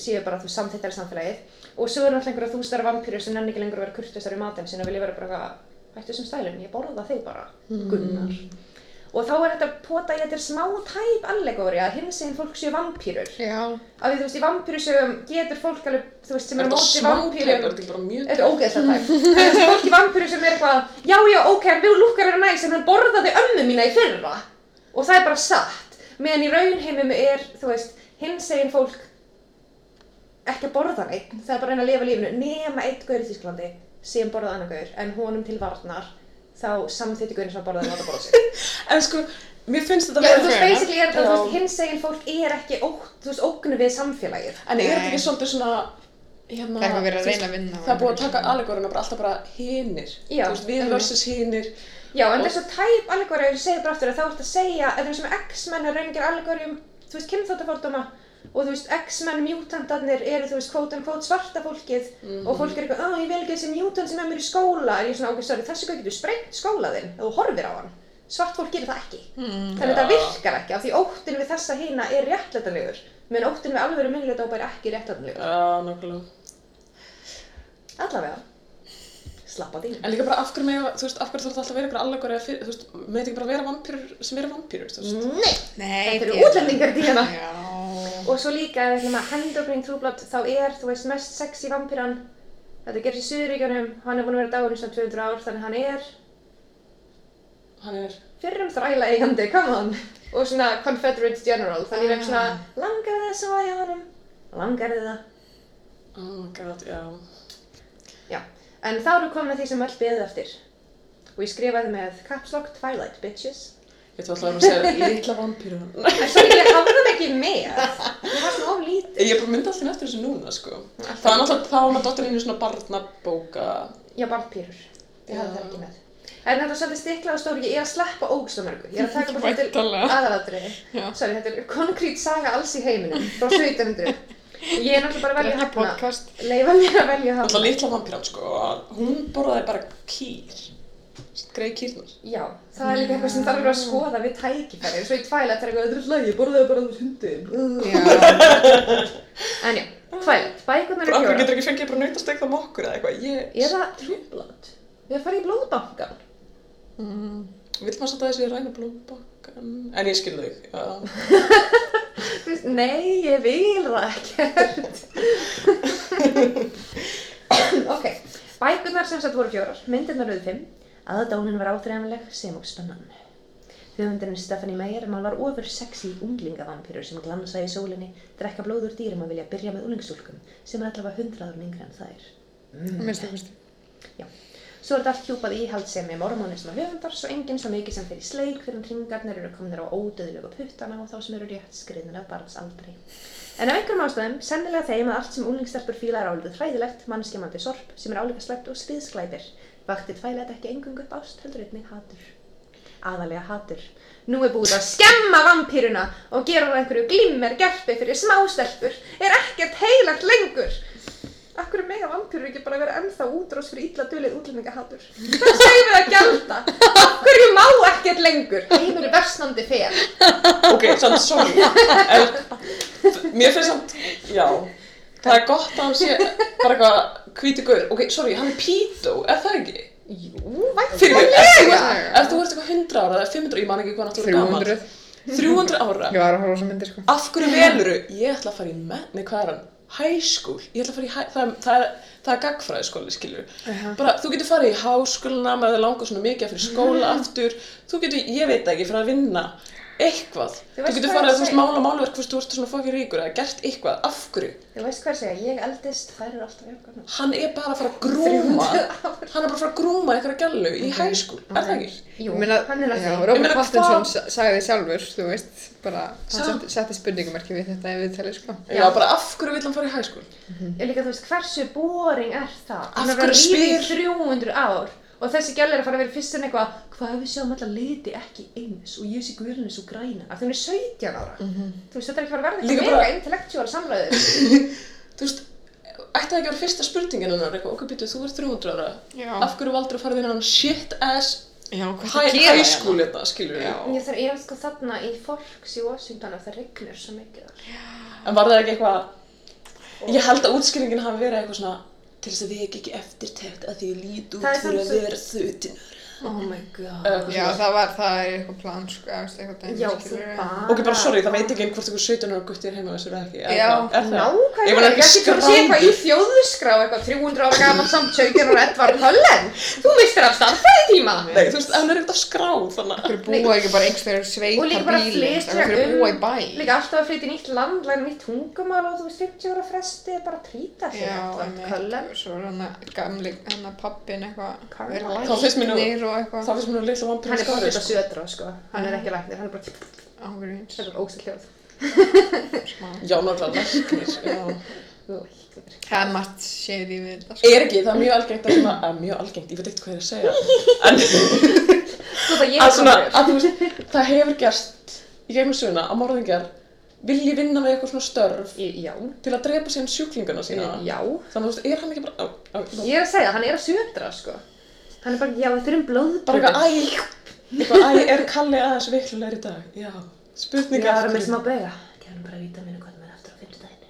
séu bara þú samþittar í samfélagið og svo er náttúrulega einhverja þústara vampýrur sem nenni ekki lengur að vera kurtisar í matinn sinna vilja vera bara eitthvað hættu sem stælum, ég borða þig bara, Gunnar og þá er þetta pota í þetta smá tæp allegóri að hins eginn fólk séu vampýrur því þú veist í vampýrusögum getur fólk alveg, þú veist, sem er Er á þetta móti smá tæp, er vampýrum þetta ekki bara mjög Þetta er ógeðslega tæp. *laughs* Það er fólk í vampýru sem er eitthvað, já, já, ok, hann vil lúkkar vera næs en hann borðaði ömmu mína í fyrra. Og það er bara satt. Meðan í raunheimum er, þú veist, hins eginn fólk ekki að borða neitt. Það er bara að reyna að lifa lífinu nema eitt gaur í Þýsklandi sem borðaði annan gaur en honum til varnar þá samþýtti gaurin sem að borðaði láta borða sig. *laughs* En sko, mér finnst þetta Já, vera þú veist, fair enough. basically er þetta, þú Já. veist, hins eginn fólk er ekki, ó, þú veist, ógnu við samfélagið. En er þetta ekki svolítið svona hérna, Það er verið að reyna að vinna Það er búið að taka svona. allegórina bara alltaf bara hinir Já, Þú veist, við versus hinir Já, en Og- það er svo tæp allegóri að ég segi bara aftur að þá ert að segja að það og þú veist, X-menn mutantarnir eru, þú veist, quote unquote svarta fólkið og fólk er eitthvað, ó, ég vil ekki þessi mutant sem er mér í skóla, en ég er svona, ok, sorry, þessu getur sprengt skólaðinn ef þú horfir á hann. Svart fólk gerir það ekki. Mm. Þannig að Já. þetta virkar ekki, af því óttin við þessa hina er réttlætanlegur, menn óttin við alveg minnilega er ekki réttlætanlegur. Já, nokkulega Allavega. Slappa því. En líka bara af hverju með, þú veist, af hverju þarf þetta alltaf að vera ykkur allegóri eða fyrir, þú veist, með þetta ekki bara vera vampýrur sem eru vampýrur, þú veist Nei, Nei, þetta eru útlendingar hérna. Já. Og svo líka ef við Handobring True Blood þá er, þú veist, mest sexy vampíran Þetta gerist í Suðuríkjunum, hann er búinn að vera dáin í svona 200 ár þannig hann er Hann er, fyrrum þræla eigandi, come on og svona Confederate General, þannig er svona Ah. langar þið svo að hjá honum langar þið það oh my god, Já, en þá við komin að því sem öll beðið eftir og ég skrifaði með Caps Lock Twilight Bitches Ég ætla alltaf að segja litla vampýru en svo ég hafði það ekki með ég var svona of lítið Ég er bara myndið alltaf eftir þessu núna, sko Það er náttúrulega, þá var maður dottir í svona barnabóka Já, vampýrur. Ég hafði það ekki með. En þetta er svolítið stiklað og stóri, ég er að sleppa ógst mörgu. Ég er að taka bara *laughs* til. Já. Sorry, þetta er konkrét saga alls í heiminum frá 1700. Ég er náttúrulega bara að er velja hafna. podcast. Leifa mér að velja Alltaf hafna. litla vampýran, sko Hún borðaði bara kýr Greið kýrnar Já, það er líka eitthvað sem þarf að skoða við tækifæri. Svo í er eitthvað, þetta er slag, ég borðaði bara þú hundin. Já. En já, Twilight, bækurnar okkur fjóra. getur ekki fengið bara nautastek það mokkur eða eitthvað Ég, Eða True Blood. Við erum farið í blóðbankan. Mm. Vill maður samt að þessi ræna blóðbakkan? En ég skil þig, *laughs* Nei, ég vil það ekkert. *laughs* ok, bækurnar sem sagt voru fjórar, myndirnar auðvitað fimm, aðdánin var áþreifanleg sem og spennan. Höfundurinn Stephanie Meyer málar ofur sexy unglingavampýrur sem glansa í sólinni, drekka blóð úr dýrum og vilja byrja með unglingstúlkum sem er allavega hundraður yngri en þær. Minnstu kosti. Já. Svo er þetta allt hjúpað íhaldsemi mormonism og höfundar, svo enginn svo mikið sem fyrir sleik fyrir en hringarnir eru kominir á ódöðlegu puttana og þá sem eru rétt skriðnir af barnsaldri. En af einhverjum ástæðum, sennilega þeim að allt sem unglingstelpur fíla er álítið hræðilegt, mannskjamandi sorp sem er álíka slæmt og stríðsklæpir, vakti tvælega ekki engung upp ást heldur einnig hatur. Aðalega hatur. Nú er búið að skemma vampýruna og gera úr einhverju glimmer gerpi fyrir smástelpur. Er ekkert heilagt lengur. Akkur er mega vampýrur ekki bara að vera ennþá útrás fyrir illa dulið útlendingahatur? Hvað segir við að gjalda? Akkur má ekkert lengur? Heimur er versnandi fer. Ok, samt, sorry. En, mér finnst samt, já. Það er gott að hann sé bara eitthvað hvíti gaur. Ok, sorry, hann er pító, er það ekki? Jú, þú væntanlega. ert, ef þú ert eitthvað 100 ára eða 500, ég man ekki hvað náttúrulega gammal. 300. 300 ára. Ég var að horfa á þessa myndir sko. Af hverju veluru? Ég ætla að fara í menn, nei hvað er hann? High school. Ég ætla að fara í, hæ- það, það er, er gagfræðiskóli, skilur. Jaha. Bara, þú getur farið í háskóluna það langar svona mikið að fyrir skóla aftur. Þú getur, ég veit ekki, fyrir að vinna eitthvað. Þú Þú getur farið að þú veist mála málverk þú ert svona fokkið ríkur eða gert eitthvað. Af hverju? Þú veist hvað segja, ég eldist, þær eru alltaf gamlar. Hann er bara að fara að grúma, hann er bara að fara að grúma einhverja gælu í high school, er það ekki? Jú, meina, hann er að já. Ég Robert Pattinson sagði sjálfur, þú veist, bara, hann setti, spurningumarki við þetta ef við talið, sko. Já, bara af hverju vill hann fara í school? Ég líka, þú veist, hversu boring er það? Af Hún er að vera hverju lífið í spyr- 300 ár og þessi gæl er að fara að vera fyrst en eitthvað hvað ef við sjáum alla liti ekki eins og ég sé guðlunni svo græna? Af því hún er 17 ára. Þú veist, þetta er ekki að fara að verða Líka eitthvað bara- mega intellectual samræður. *laughs* Þú veist, ætti það ekki að vera fyrsta spurningin hennar, eitthvað, ok, býtu, þú ert 300 ára, Já. af hverju valdur að fara þinn hann shit ass Já, hvað gera high school þetta, skilur við? Ég þarf ég sko þarna í Forks í Washington og það regnur svo mikið þar. En var það ekki eitthvað, Ég held að útskýringin hafi verið eitthvað svona til þess að við ekki eftirtekt að því ég lít út fyrir að vera þautin. Oh my god. Eitthvað Já, það var, það er eitthvað plan, sko, eitthvað dæmi, Já, þú bara. Ok, bara sorry, það veit ekki einn hvort ykkur 17 ára gutti er heima þessu ekki. eða Já, er? Nákvæmlega, Ég var ekki ekki svo að sé eitthvað í þjóðskrá, eitthvað 300 ára gammal samt 17 ára Edvard Höllen. Þú mistir af starfræði tíma. Nei, þú veist, hann er á skráð, þannig. Akkur búa ekki bara einhverjum Og líka sveita bara bíli, um, búa í bæ. líka alltaf að flytja í nýtt land, læra nýtt tungumál og þú veist 50 ára fresti er bara trýta Já, Edvard Höllen. Hann að hann að eitthvað, Þá finnst mér. Það finnst mér nú litla Hann er skári, fórið á sko. södra, sko. Hann er ekki læknir, hann er bara, Ángurins, þetta er ósætt hljóð. Já, náttúrulega læknir. Læknir. Það er margt séð í við þetta, sko. Er ekki, það er mjög algengt að svona, að mjög algengt, ég veit ekkert hvað ég er að segja, en það að svona, svona, að þú veist, það hefur gerst í gegnum söguna að morðingjar vilji vinna með eitthvað svona störf já, til að drepa síðan sjúklingana sína. já. Þannig að þú veist, er hann ekki bara, á, á, á, Ég er að segja, hann er að södra, sko. Hann er bara, já, við þurfum blóðbúður. bara eitthvað, æ, eitthvað, æ, er Kalli aðeins veiklulegur í dag? Já, spurninga Já, það er með smá bega. Gefum bara vítaminu hvað með aftur á fimmtudaginn.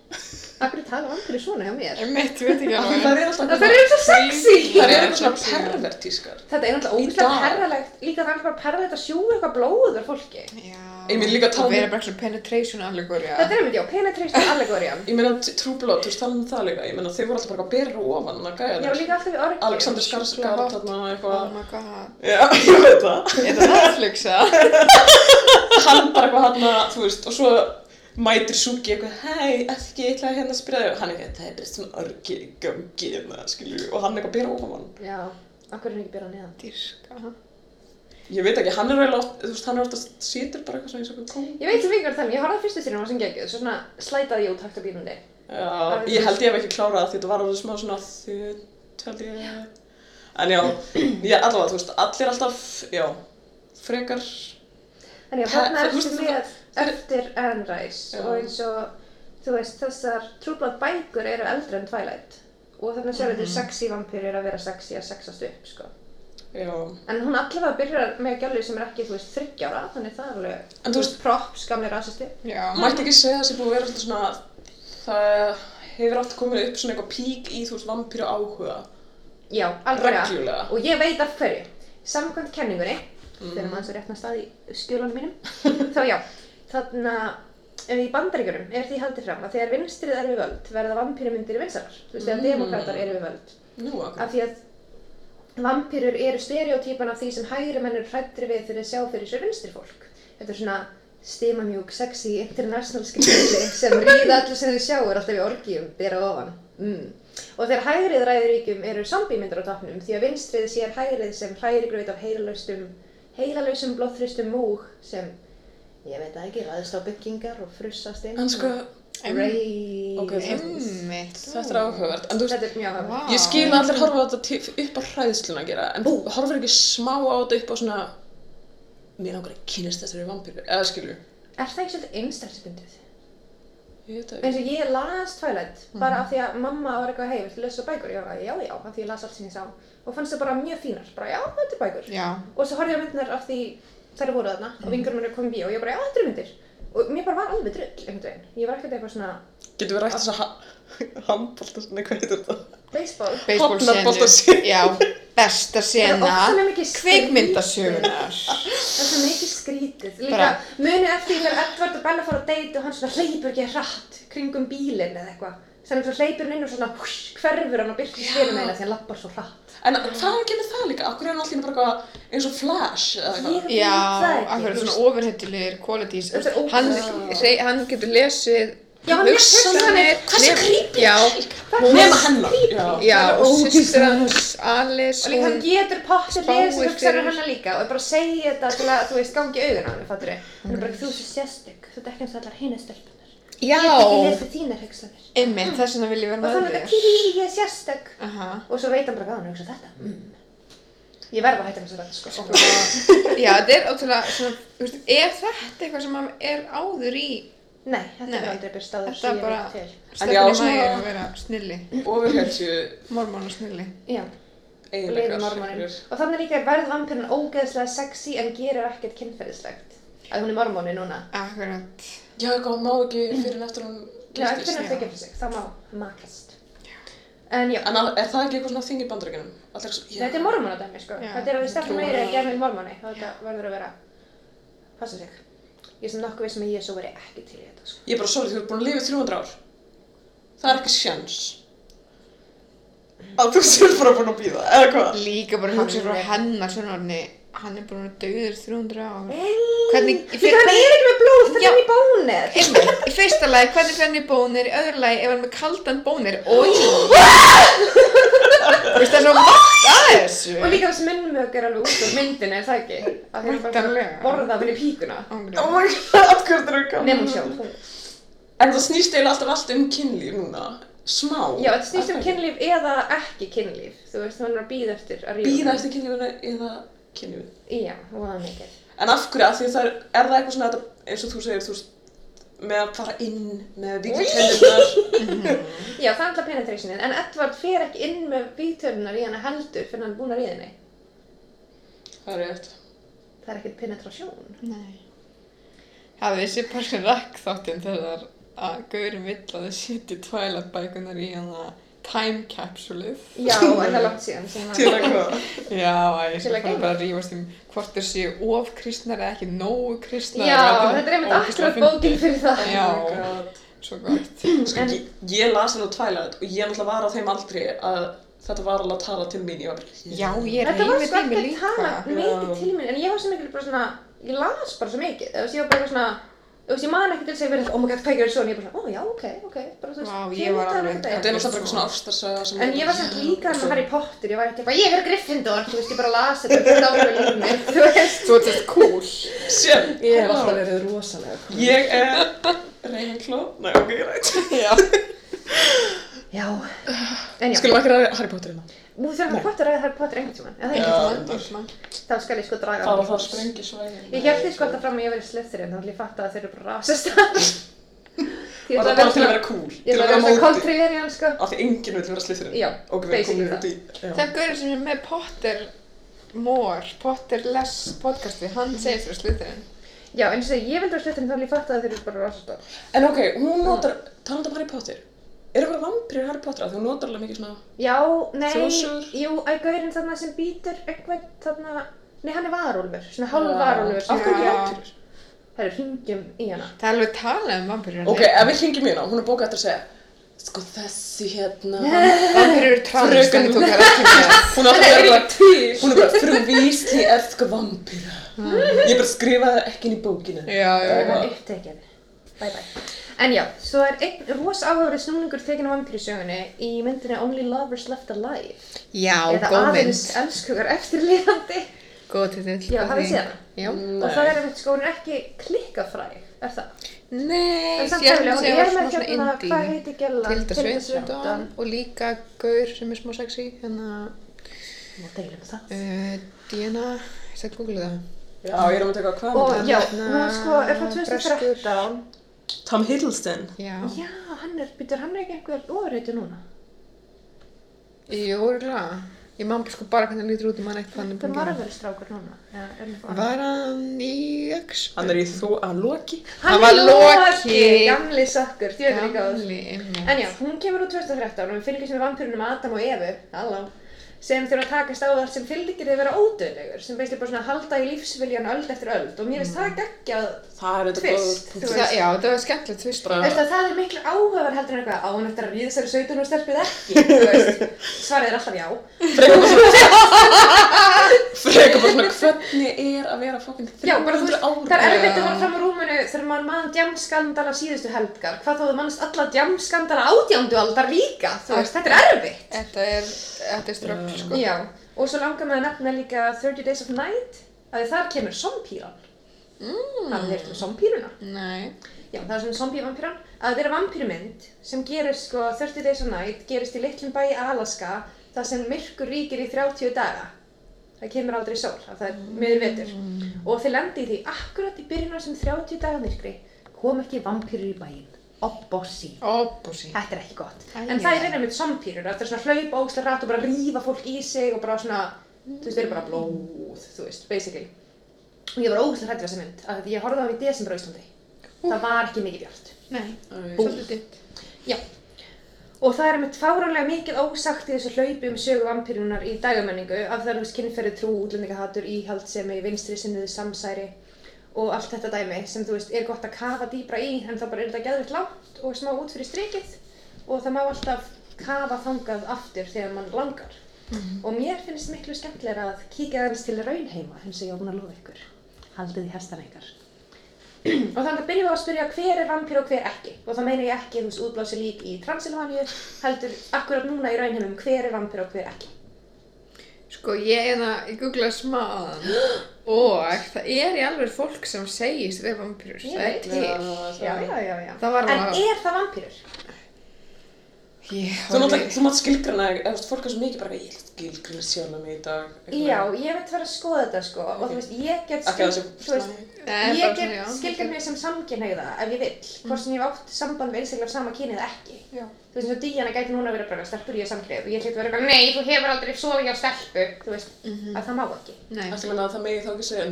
Akkur er tala vampir svona hjá mér? Einmitt, ég veit ekki alveg. það er alltaf Það er svo sexy! það er Já, eitthvað svona já. pervertískar. Þetta er ógæslega dag. perralegt, líka það er bara perralegt að sjúga eitthvað blóð úr fólki. Já, Ég meina líka tala og um- vera bara eitthvað penetration allegory, já. Þetta er einmitt, já, penetration allegorian. *laughs* Ég meina, True Blood, þú veist, tala um það líka, ég meina, þeir voru alltaf bara að bera ofan að gæja Ég var líka alltaf í orgi. Alexander Skarsgård, *laughs* *laughs* ég það. Er það hann hann mætir Suki eitthvað, hei, ekki, ég ætlaði hérna að spyrja þig, og hann eitthvað, það er bara svona örgi í gangi, hérna, skilju, og hann eitthvað bera ofan hann. Já, akkur er hann ekki byrjað neðan. Dyrska. Ég veit ekki, hann er vel oft, þú veist, hann er oftast sítur bara eitthvað svona eins og eitthvað kóng. Ég veit sem ykkur það, ég horfði á fyrstu sínum og sem geggjuð, svo svona slætaði ég út hægt á bílundi. Já, ég held ég hef ekki klárað það því þetta var alveg smá svona þutt, held ég. En já, *clears throat* já, allavega, þú veist, allir alltaf, já, frekar, Þannig að Ha- þarna þú veist, ertu þú- með eftir Anne Rice Já. og eins og, þú veist, þessar True Blood bækur eru eldri en Twilight. Og þannig að sjá þetta sexy vampýr er að vera sexy að sexast upp, sko. já. En hún allavega byrjar með gælu sem er ekki, þú veist, þryggjára, þannig það er alveg, En þú veist- props, gamli rasisti. Já. Mætti ekki segja að það sé búið að vera alltaf svona, það hefur alltaf komið upp svona eitthvað pík í, þú veist, vampíru áhuga, Já, alveg. Og ég veit af hverju. Samkvæmt kenningunni, þegar maður svo réttna stað í skjölunum mínum, *laughs* þá já, þarna í bandaríkjunum er því haldið fram að þegar vinstrið er við völd verða vampýrumyndir vinsarar. Þú veist, þegar Mm. demokrátar eru við völd. Nú, akkur. Af því að vampýrur eru stereotypan af því sem hægri menn eru hrættri við þegar þeir sjá fyrir sér vinstri fólk. Þetta er svona stimamjúk, sexy, international skrifli *laughs* sem ríða allir sem þau sjá er alltaf í orgjum, bera ofan. Mm. Og þegar hægrið ræður ríkjum eru zombie-myndir á toppnum því að vinstrið sér hægrið sem hrærigraut af heilalaustum, heilalausum blóðþristum múg sem, ég veit það ekki, ræðist á byggingar og frussast inn. En sko, Ray... Ok, þetta- er áhugavert, Þetta er mjög Vá. ég skil að allir horfa á þetta upp á hræðsluna að gera, en þú horfir ekki smá á þetta upp á svona, mér langar að kynast þessari vampíru, eða skilju, Er það ekki svolítið einstaklisbundið? ég veit það eins ekki. og ég las Twilight bara af því að mamma var eitthvað hei, viltu lesa bækur? Var já, já, af því ég las allt sem ég sá og fannst það bara mjög fínar, bara já, þetta er bækur Já. og svo horfði ég á myndirnar af því þær voru þarna og vingurum mér komið í bíó og ég bara, já, þetta eru myndir og mér bara var alveg drull, einhvern veginn ég var ekkert eitthvað svona Getur við rætt þess að *laughs* handbólta, nei, hvað heitir þetta? baseball Baseball senu. senu. Já. Besta Það sena. svona. Kveikmyndasögunar. það er svo mikið skrítið líka munið eftir þegar Edvard og Bella fór á date og hann svona hleypur ekki hratt kringum bílinn eða eitthvað þannig að hleypur hann inn og svona húsh, hverfur hann og byrkir styrna eina því hann lappar svo hratt En hvaðan kemur það líka? Akkur er hann alltaf bara eitthvað eins og Flash, eða eitthvað? Ég Já, veit það ekki, akkur þú svona ofurhettilegir qualities. Þetta er Hann, seg- hann getur lesið Já, hann les hugsanir. Hversu nef- creepy Já, Nema hennar. Já. já, er og sýstir hans Alice, og líka hann getur pottir spáir lesið hugsanir hennar líka og bara segja þetta til að þú veist gangi á henni, fattur hann er bara þú sé sérstök, þú og já, ég get ekki lesið þínar hugsanir einmitt, þess vegna vil ég vera og með þannig að þér. tíu, ég er sérstök Aha. og svo veit hann bara hvað hann hugsa þetta mm. ég verð að hætta hans að þetta sko Já, þetta er ótrúlega svona, þú veist, er þetta eitthvað sem hann er áður í nei, þetta Nei. er aldrei byrst áður Þetta svo er ég bara- veit til En já, Stefni svona- Mægir að vera snilli, Ofurhetju mormónu snilli. já, eiginleikar. og þannig líka er verð vampirinn ógeðslega sexy en gerir ekkert kynferðislegt að hún er mormoni núna Akkurat. Já, eitthvað, hún má ekki fyrir en eftir hún Já, ekki sig. finna þau fyrir sig, það má makast. En já, En að- er það ekki eitthvað svona þing í já. þetta er mormónadæmi, sko. Já, Þetta er að við stefnum meira það. að gera með mormóni, þetta verður að vera, passa sig. Ég er sem nokkuð við sem að ég svo verið ekki til í þetta, sko. Ég er bara, sorry, þú ert búin að lifa í 300 ár. Það er ekki sjans. Að þú sér bara búin að býða, eða hvað? Líka bara Hann er hann er búin að döður 300 ár. Hvernig- því hann er ekki með blóð, Já. er í bónir. Einmitt, í fyrsta lagi, hvernig fyrir hann í bónir, í öðru lagi, ef hann er með kaldan bónir, oi! Þú veist, það er svo margt að þessu. Og líka þessi minnmög er alveg út úr myndinu, er það ekki? Að þeir bara Væntanlega. borða fyrir píkuna. Oh my god, er? Nefnum sjálf. En það snýst eiginlega alltaf allt um kynlíf núna. Smá. Já, þetta snýst um Er það kynlíf eða ekki kynlíf. Þú veist, er að býða eftir að ríða. Býða eftir kynlífinu eða kynlífinu. Já, það er mikið. En af hverju, af því það er, er það eitthvað svona þetta, eins og þú segir, þú veist, með að fara inn með víkutöndunar. Já, það er alltaf penetrationið, en Edvard fer ekki inn með vígtölunar í hana heldur fyrir hann er búinn að ríða henni. það er rétt. Það er ekkert penetrasjón. Nei. Hafið þessi Parks and Rec þáttinn þegar að Gaurin vill að þið setja Twilight bækunar í hana time capsulið. Já, en það er langt síðan sem Til að... að hvað? Já, Til sem að fann bara að rífast um hvort þeir séu of kristnar eða ekki nógu kristnar. Já, þetta er einmitt akkurat bókin fyrir það. Já. Oh. Svo gott. *clears throat* Sko, ég, ég las henni á Twilight og ég náttúrulega var á þeim aldrei að þetta var alveg að tala til mín. Ég var Já, ég Þetta var reyfi sko til mig ekki að tala líka. mikið til mín, en ég var svo mikið bara svona, ég las bara svo mikið. Þú veist, ég var bara svona, þú veist, ég man ekki til að ég verið, oh my god, hvað gerir svo, en ég bara svona, ó já, ok, ok, bara þú veist, Vá, ég var þetta alveg- þetta Þetta er er. náttúrulega bara eitthvað svona ástarsaga sem... En ég var samt líka með Harry Potter, ég var ekki bara, ég er Gryffindor, þú veist, ég bara las þetta *laughs* þetta áfram í lífum mitt, þú veist. Þú ert þetta cool. Sem, Ég hef alltaf verið rosalega cool. Ég er *laughs* Ravenclaw. Nei, ok, ég rætt. Já. Já, en já, Skulum ekki ræða Harry Potter hérna. Þurfum Harry Potter að ræða Harry Potter einhvern tímann, eða Já. Einhvern tímann. þá skal ég sko draga Það á var mig. það sprengisvæði. Ég held því sko alltaf fram að ég verið slöþurinn, þannig að ég fatt að þeir eru bara rasistar. *laughs* Því Var það bara til að vera cool? Ég Til að að vera vera svona móti? kontriverian sko. Af því enginn vil vera. Já, Og við erum basically komin út í... já. Það Gaurin sem er með Potter More, Potter Less podcasti, hann segir fyrir sluturinn. Já, eins og ég vildi vera slöþurinn þannig að ég fatt að þeir eru bara rasistar. En ok, hún notar, talandi um Harry Potter, er eitthvað vampýr Harry Potter að hún notar alveg mikið svona, Já, nei, Þjóðsögur? jú, að gaurinn þarna sem býtur einhvern þarna, nei hann er varúlfur, svona hálf varúlfur af hverju ekki Já. vampýrur? Það eru hringjum í hana. Það er alveg talað um vampýrur. Ok, ef við hringjum í hana, hún er bókað eftir að segja, sko þessi hérna, *laughs* Vampýrur eru trans, þannig tók það ekki með. hún er Það er alltaf ekki til. hún er bara, frú vísli elska vampýra. Ég bara skrifaði ekki inn í bókinu. Já, já, Það já. En já, svo er einn ros áhugurinn snúningur tekin á vampýrisögunni í myndinni Only Lovers Left Alive. Já, Eða góð aðeins mynd. elskugar eftirlifandi. Góð titill. Já, góð hafið séð hana? Já. Og það er einmitt sko, hún er ekki klikkafræg, er það? Nei, En samt ég hefur ætla að hún segja er var með svona hérna, indie. hvað heitir gæla? Tilda Sveinsson og líka Gaur sem er smá sexy, hérna Má deilum það. uh, Diana, ég sagði google það. Já, ég er um að teka hvað Og myndi já, hérna, hún sko er frá breskur. 2013. Tom Hiddleston. Já, Já, hann er, byrjar hann er ekki einhver ofurreitu núna? jú, örgulega. Ég man sko bara hvernig hann lítur út um hann eitt hvað hann er búin var að vera strákur núna. Já, er hann. Var hann í X? Hann er í þú að Loki. Hann var Loki. Gamli sakkur. En já, hún kemur úr 2013 og við fylgjum sem vampyrunum Adam og Evu, halló, sem þurfa að takast á það sem fylgir þið vera ódöðlegur, sem veist bara svona halda í lífsviljan öld eftir öld og mér finnst það er punktur. veist. Það, já, það var skemmtilegt tvist. Bara- veist að það er miklu áhugaverð heldur en eitthvað á hún eftir að ríða þessari 17 og stelpið ekki, þú veist, svarið er alltaf já. Frekar bara svona, *laughs* hvernig er að vera fokkin Já, bara þú 300 veist, ára? það er erfitt að fara fram á rúminu þegar maður mann djamskandala síðustu helgar, hvað þá þú mannst alla djamskandala átjándu aldar líka, þú veist, þetta er erfitt. Er, er ströggl, sko. Já, og svo langar maður að nefna líka 30 Days of Night, að þar kemur zombíran. Mm. Hafið þið heyrt um zombíruna? Nei. Já, það er svona zombie-vampíran. Að þetta er vampírumynd sem gerist sko 30 Days of Night, gerist í litlum bæ í Alaska, þar sem myrkur ríkir í 30 daga. Það kemur aldrei sól, af það er miður vetur. Og þeir lendi í því akkurat í byrjun á þessum 30 daga myrkri kom ekki vampírur í bæinn. Obbossi. Óbúsi. Þetta er ekki gott. Æ, en það er einnig með zombírur, það er svona hlaupa ógstlega rætt og bara rífa fólk í sig og bara svona, þú veist, þeir eru bara blóð, þú veist, basically. Og ég var ógstlega hrættur þessa mynd, af því ég horfði á hann í desember á Íslandi. Það var ekki mikið bjart. Nei, svolítið ditt. Já. Og það er með fáránlega mikið ósagt í þessu hlaupi um sögu vampírunar í dagamenningu af það er þú veist kynferði trú, útlendingahatur, íhaldsemi, vinstri sinniðu samsæri og allt þetta dæmi sem þú veist er gott að kafa dýbra í en þá bara er þetta geðvitt langt og smá út fyrir strikið og það má alltaf kafa þangað aftur þegar mann langar. Og mér finnst miklu skemmtilega að kíkja aðeins til raunheima eins og ég á búin að lofa ykkur. Haldið í hestana ykkar. og þannig að byrjum við að spyrja hver er vampír og hver ekki. Og það meina ég ekki, þú veist, útblási lík í Transilvaníu, heldur akkurat núna í raunheimum hver er vampír og hver ekki. Sko, ég er það, ég googlaði smá aðan og það er í alveg fólk sem segist við vampýrur. Það er til. Já, já, já, já. Það var En alveg- er það vampírur? Þú náttúrulega, þú mátt skilgrana, eða þú veist, fólk er svo mikið bara, ég vil skilgrana sjálf mig í dag. eitthvað. Já, ég veit fara að skoða þetta sko og þú veist, ég get að skilgjað mig sem samkynhegða ef ég vill, hvort sem ég hef átt samband við einstaklega af sama kyni eða ekki. Já. Þú veist, eins og Díana gæti núna verið bara stelpur ég er samkynhegð og ég hlýtt að vera eitthvað, nei, þú hefur aldrei sofið hjá stelpu, þú veist, Mhm. að það má ekki. Meina að það megi þá ekki segja,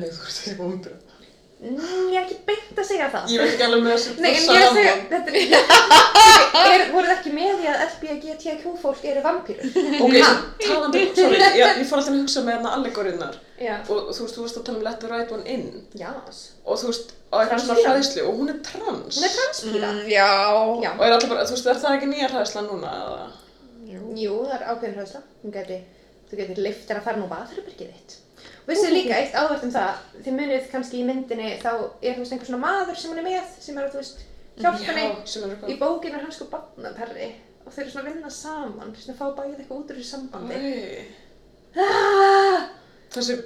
ég er ekki beint að segja það. Ég veit ekki alveg með þessu Nei, en ég er að segja, þetta er, er voruð ekki með því að LBGTQ fólk eru vampýrur? Ok, talandi, sorry, ég, ég fór alltaf að hugsa með hérna allegorinnar Já. og þú veist, þú varst að tala um Let the right one in Jás. og þú veist, á eitthvað svona hræðslu og hún er trans. Hún er transpíra. Mm, já. Já. Og er alltaf bara, þú veist, er það ekki nýja hræðsla núna eða? Jú. Jú, það er ákveðin hræðsla. Hún geti, þú getur vissið líka eitt ávært um það, þið munið kannski í myndinni þá er þú veist einhver svona maður sem hún er með sem er að þú veist er Í bókinu er hann sko barnaperri og þeir eru svona að vinna saman, svona að fá bæðið eitthvað út úr þessu sambandi. Ah! þessi,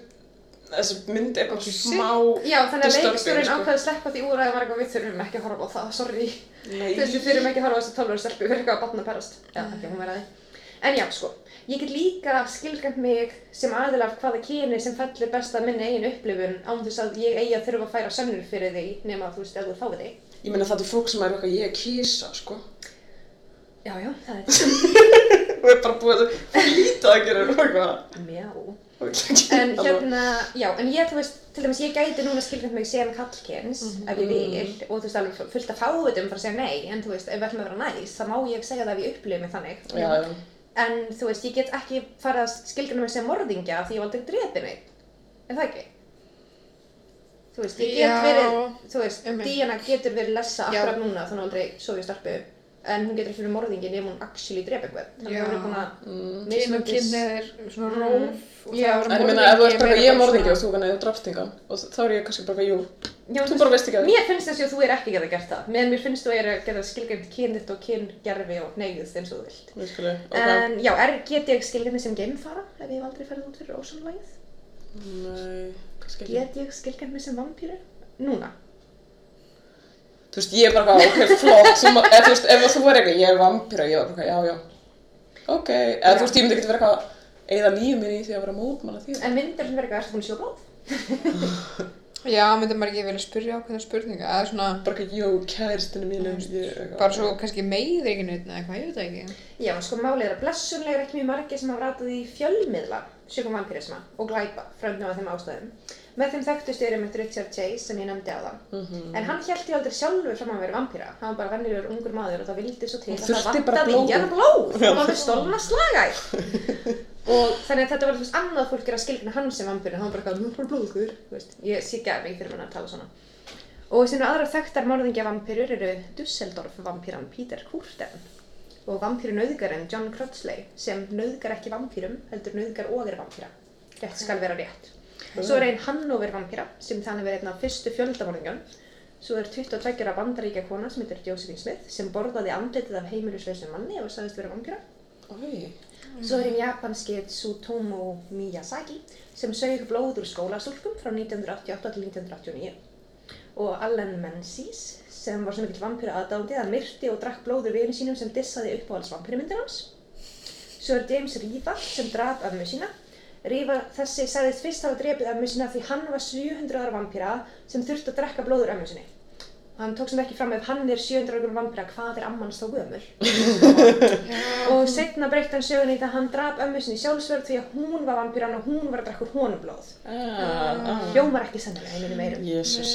þessi mynd er bara Ok, smá Já, þannig að disturbing, leikstjórinn sko. ákveði að sleppa því úr að það var eitthvað við þurfum ekki að horfa á það, sorry. Nei. Þú veist, við þurfum ekki að horfa á þessi 12 ára stelpu fyrir eitthvað að batna perast. Já, ekki, hún verði. En já, sko, ég get líka skilgrænt mig sem aðil af hvaða kyni sem fellur best að minni eigin upplifun án þess að ég eigi að þurfa að færa sönnur fyrir því nema þú veist, ef þú fáið því. Ég meina það er fólk sem er eitthvað ég að kýsa, sko. Já, já, það er *laughs* Og er bara búið að það lítið að gera eitthvað. mjá. En hérna, já, en ég, þú veist, til dæmis ég gæti núna skilgrænt mig sem kallkyns ef ég vil og þú veist alveg fullt af fávitum fyrir að segja nei, en þú veist, ef við ætlum að vera næs, þá má ég segja það ef ég upplifi mig þannig. Já, já. En þú veist, ég get ekki farið að skilgjana mig sem morðingja því ég hef aldrei drepið mig. Er það ekki? Þú veist, ég get Já, verið, þú veist, einmitt. Díana getur verið lessa Já. akkurat núna þannig að aldrei sofið stelpu. En hún getur ekki verið morðingin ef hún actually drepa einhvern. Þannig að hún er búin að Mm. Kynum mismunandi- kynið er svona róf það er En ég meina, ef þú ert bara ég er bara morðingi og þú kannar þú drafst engan og þá er ég kannski bara, jú, Já, þú bara veist ekki að það. Mér finnst þess að þú er ekki geta gert það. Meðan mér finnst þú er að geta skilgjörn kynnitt og kyngerfi og neyðuð eins og þú vilt. En já, er, get ég skilgjörn mig sem geimfara ef ég hef aldrei ferðið út fyrir ekki. Get ég skilgjörn mig sem vampíru? Núna? Þú veist, ég er bara eitthvað, ok, flott, þú, ma- eða þú veist, ef þú er eitthvað, ég er vampíra, ég var bara eitthvað, já, já. Ok, eða Já. þú veist, ég myndi ekki vera eitthvað, eigða lífið í því að vera mótmanna því. En myndir sem verður eitthvað, ertu búin að sjá blóð? *laughs* Já, myndi maður ekki vilja spyrja ákveðna spurninga eða svona Bara eitthvað, jú, kæristinu er eitthvað. bara svo kannski meiðir ekki neitt eða eitthvað, ég veit ekki Já, sko málið er að blessunlega er ekki mjög margir sem hafa ratað í fjölmiðla sögum vampýrisma og glæpa einhvern af þeim ástæðum. Með þeim þekktustu er einmitt Richard Chase sem ég nefndi á það. Mhm. En hann held ég aldrei sjálfur fram að vera vampýra. Hann var bara vennilegur ungur maður og það vildi svo til Hann að það vantaði í hann blóð. Hann var með stolna slagæð. *laughs* og þannig að þetta var veist annað fólk er að skilgjana hann sem vampýra. Hann var bara eitthvað, nú er bara blóðugur. Ég síkjaði mig fyrir hann að tala svona. Og sem aðrar þekktar morðingja vampýrur eru Dusseldorf vampýran Peter Kurten og vampýru nauðgarinn John Crutchley sem nauðgar ekki vampýrum heldur nauðgar og er vampýra. Rétt skal vera rétt. Svo er einn Hannover vampýra sem þannig verið einn af fyrstu fjöldamorðingjan. Svo er 22 ára bandaríkja kona sem heitir Josephine Smith sem borðaði andlitið af heimilisveisum manni og sagðist vera vampýra. Ói, Svo er einn japanski Tsutomu Miyazaki sem sög blóð úr skólastúlkum frá 1988 til 1989. Og Allen Menzies sem var svo mikill vampýra aðdándi að myrti og drakk blóð úr vinu sínum sem dissaði uppáhalds vampýrumyndir hans. Svo er James Riva sem draf ömmu sína. Riva þessi sagðist fyrst hafa drepið ömmu sína því hann var 700 ára vampýra sem þurfti að drekka blóð úr ömmu sinni. Hann tók sem ekki fram ef hann er 700 ára gömul vampíra, hvað er ammans þá gömul? *laughs* og setna breytti hann sögunni í það að hann draf ömmu sinni í sjálfsverð því að hún var vampíran og hún var að drakka úr honum blóð. Ah, ah. Hljómar ekki sennilega eininu meirum. Jésús.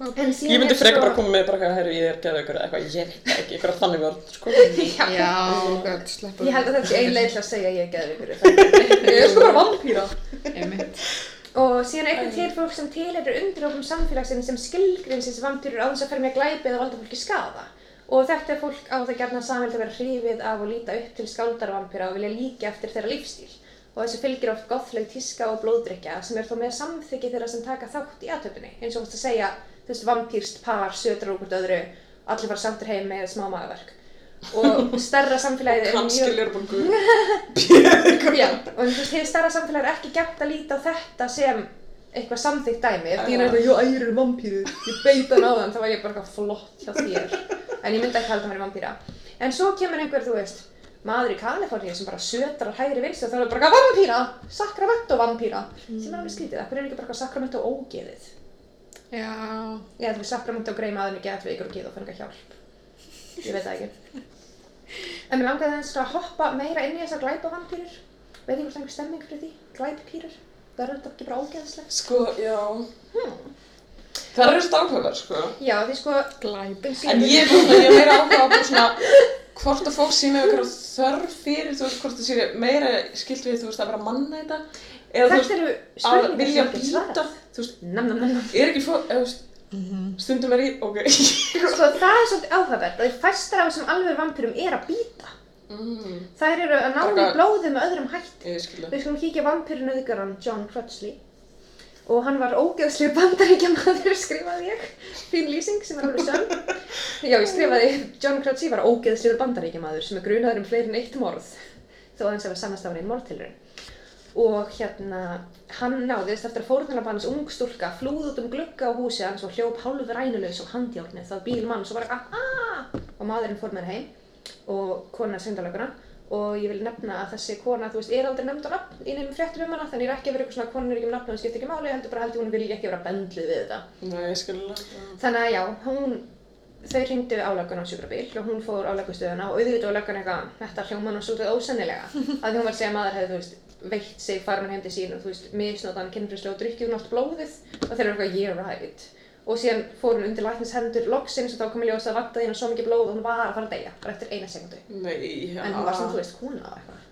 Ég myndi er freka bara koma með bara eitthvað, herru, ég er geðið ykkur eitthvað, ég veit ekki, ykkur þannig vörð, sko. já, *laughs* gott, sleppa Ég held að þetta sé ein leið til að segja að ég er geður *laughs* ykkur. Ég er sko bara vampíra. Og síðan einhvern til fólk sem tilheyrir undirhópum samfélagsins sem skilgrinsins vampýrur á þess að fer með glæpi eða valda fólki skada. Og þetta er fólk á það gerna samvild að vera hrifið af og líta upp til skáldarvampýra og vilja líka eftir þeirra lífstíl. Og þessu fylgir oft gothleg tíska og blóðdrykja sem er þó með samþyggi þeirra sem taka þátt í aðtöpunni. Eins og þú veist að segja, þú veist, vampýrst par, södrar úr hvort öðru, allir fara samtur heim með smá magaverk. Og stærra samfélagið er Kannski lérubólgu. *laughs* Já, og þú veist, hefur starra samfélag er ekki gætt að líta á þetta sem eitthvað samþykkt dæmi. Því er eitthvað, jú, ægir eru vampýru, ég beit hann á þann, þá var ég bara eitthvað flott hjá þér. En ég myndi ekki halda hann verið vampýra. En svo kemur einhver, þú veist, maður í Kaliforníu sem bara södrar hægri vinstu og þá er það bara eitthvað vampýra, Sacramento vampýra, sem er alveg skrítið. Akkur er ekki bara eitthvað Sacramento ógeðið? Já, Já, þú veist, Sacramento grei maðurinn er geðveikur og geð og fann eitthvað hjálp. Ég veit það ekki. En mér langaði aðeins að hoppa meira inn í þessar glæpavampýrur. Veit ég hvort það er einhver stemming fyrir því? Glæpapýrur? Það er þetta ekki bara ógeðslegt? Sko, já. Það eru áhugaverð, sko. Já, því sko... glæp. En ég er svona, ég er meira áhuga á svona hvort að fólk sé með eitthvað þörf fyrir, þú veist, hvort það sé meira skilt við, þú veist, að vera að manna þetta. Þetta eru að spurningar sem ekki býta, svarað. þú veist, Nam, nam, nam, nam. er ekki fólk, eða, þú veist, stundum er í, ok. *laughs* Sko, það er svolítið áhugavert að fæstar af þessum alveg vampýrum er að býta. Mm, Þær eru að ná í blóðið með öðrum hætti. ég. Við skulum kíkja vampýrun auðgaran John Crutchley og hann var ógeðslega bandaríkjamaður *laughs* skrifaði ég, fín lýsing sem er alveg sönn. Já, ég skrifaði John Crutchley var ógeðslegur bandaríkjamaður sem er grunaður um fleiri en eitt morð þó að hans hefur sannast af hann einn morðtilurinn. Og hérna, hann náðist eftir að fórnarlamb hans ung stúlka flúð út um glugga á húsi hans og hljóp hálfur rænulegs og handjálnið það bíl manns og var eitthvað aaaah og maðurinn fór með hann heim og konan syndalöguna og ég vil nefna að þessi kona, þú veist, er aldrei nefnd á nafn í nefnum fréttum um hana, þannig ég er ekki að vera eitthvað svona konan er ekki um nafn og það skiptir ekki máli, heldur bara held ég hún vilja ekki vera bendlið við þetta. Nei, já. Þannig að já, hún, þau hringdu álögun á sjúkrabíl og hún fór álögustöðuna og auðvitað löggan eitthvað, þetta hljóma nú svolítið ósennilega, *laughs* að hún var að segja að maður hefði, þú veist, veitt sig farman heim til sín og þú veist, misnótan kynfrislega og drikkið nátt blóðið og þeir eru eitthvað, yeah right. Og síðan fór hún undir læknis hendur loksins og þá kom í ljós að vantaði hennar svo mikið blóð og hún var að fara að deyja, bara eftir eina sekundu. Nei, já. En hún var sem þú veist, hún á eitthvað.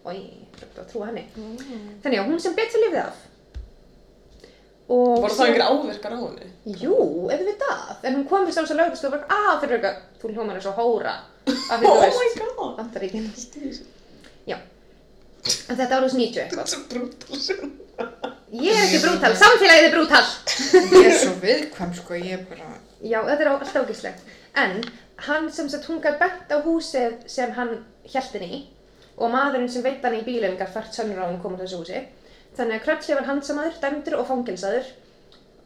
Og ég er að trúa henni. Þannig að hún sem betur lífið af. Og Voru það einhver áverkar á henni? Jú, auðvitað. En hún kom fyrst á þess að lögast og var að fyrir eitthvað, þú hljómar eins og hóra. Af því *laughs* þú Oh my veist, god. Þetta. En þetta var úr 90 eitthvað. er svo brútal sem. Ég er ekki brútal, samfélagið er brútal. Ég er svo viðkvæm, sko, ég er bara... Já, þetta er alltaf ógislegt. En hann sem sagt, hún gætt bent á húsið sem hann hjælt henni í og maðurinn sem veit hann í gætt fært sönnur á að hún kom á þessu húsi. Þannig að Krötsli var handsamaður, dæmdur og fangelsaður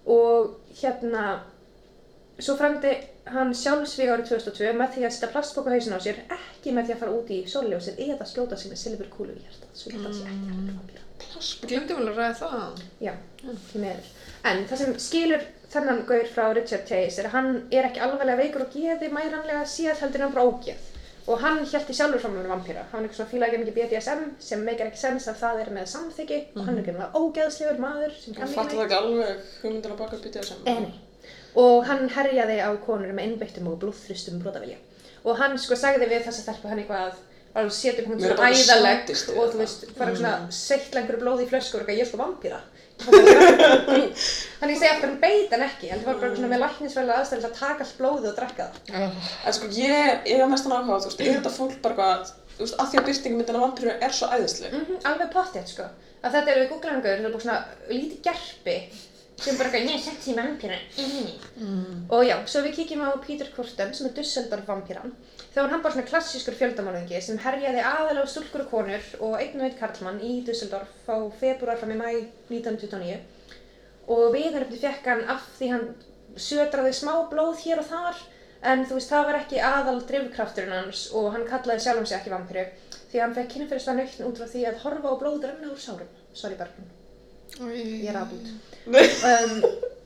og hérna, svo framdi hann sjálfsvíg árið 2002 með því að setja plastbók á hausin á sér, ekki með því að fara út í sólljósið eða skjóta sig með silfurkúlu í hjartað, svo ég held að sé ekki hægt að vampíra. Við glemdum alveg að ræða það. Já, því meður. En það sem skilur þennan gaur frá Richard Chase er að hann er ekki alveglega veikur og geði mæranlega síðan heldur en hann bara ógeð. Og hann hjælti sjálfur fram með vampýra. Hann er eitthvað svona fílaði ekki mikið BDSM sem meikar ekki sens að það er með samþyggi og hann er ekki með ógeðslegur maður Hann ekki það ekki alveg hugmyndin að baka saman. nei. Og hann herjaði á konur með innbeittum og blóðþristum brotavilja. Og hann sko sagði við þessa stelpu hann eitthvað að setja hún er svona í og þú veist, fara svona seittla einhverju blóði í flösku og eitthvað, ég er sko vampýra. Þannig ég segi aftur hann beit hann ekki, heldur var bara svona með læknisfælega aðstæðan til að taka allt blóðið og drekka það. Oh, En sko, ég, ég hef mestan áhuga á, þú veist, er þetta fólk bara eitthvað, þú veist, að því að byrtingmyndin af vampíru er svo æðisleg. Mm alveg pottið sko. Að þetta eru googlangur, er sem bara eitthvað, ég sexy vampýra. Mm. Og já, svo við kíkjum á Peter Korten sem er Dusseldorf vampýran. Þá var hann bara svona klassískur fjöldamálungi sem herjaði aðalega stúlkur og konur og einn og einn karlmann í Dusseldorf á februar fram í mæ 1929. Og viðaröfni fekk hann af því hann sötraði smá blóð hér og þar en þú veist, það var ekki aðal drifkrafturinn hans og hann kallaði sjálfum sig ekki vampíru því hann fekk kynferðislega nautn út frá því að horfa á blóð renna úr sárum. Sorry Bergrún, ég er aðbútt. *laughs* Um,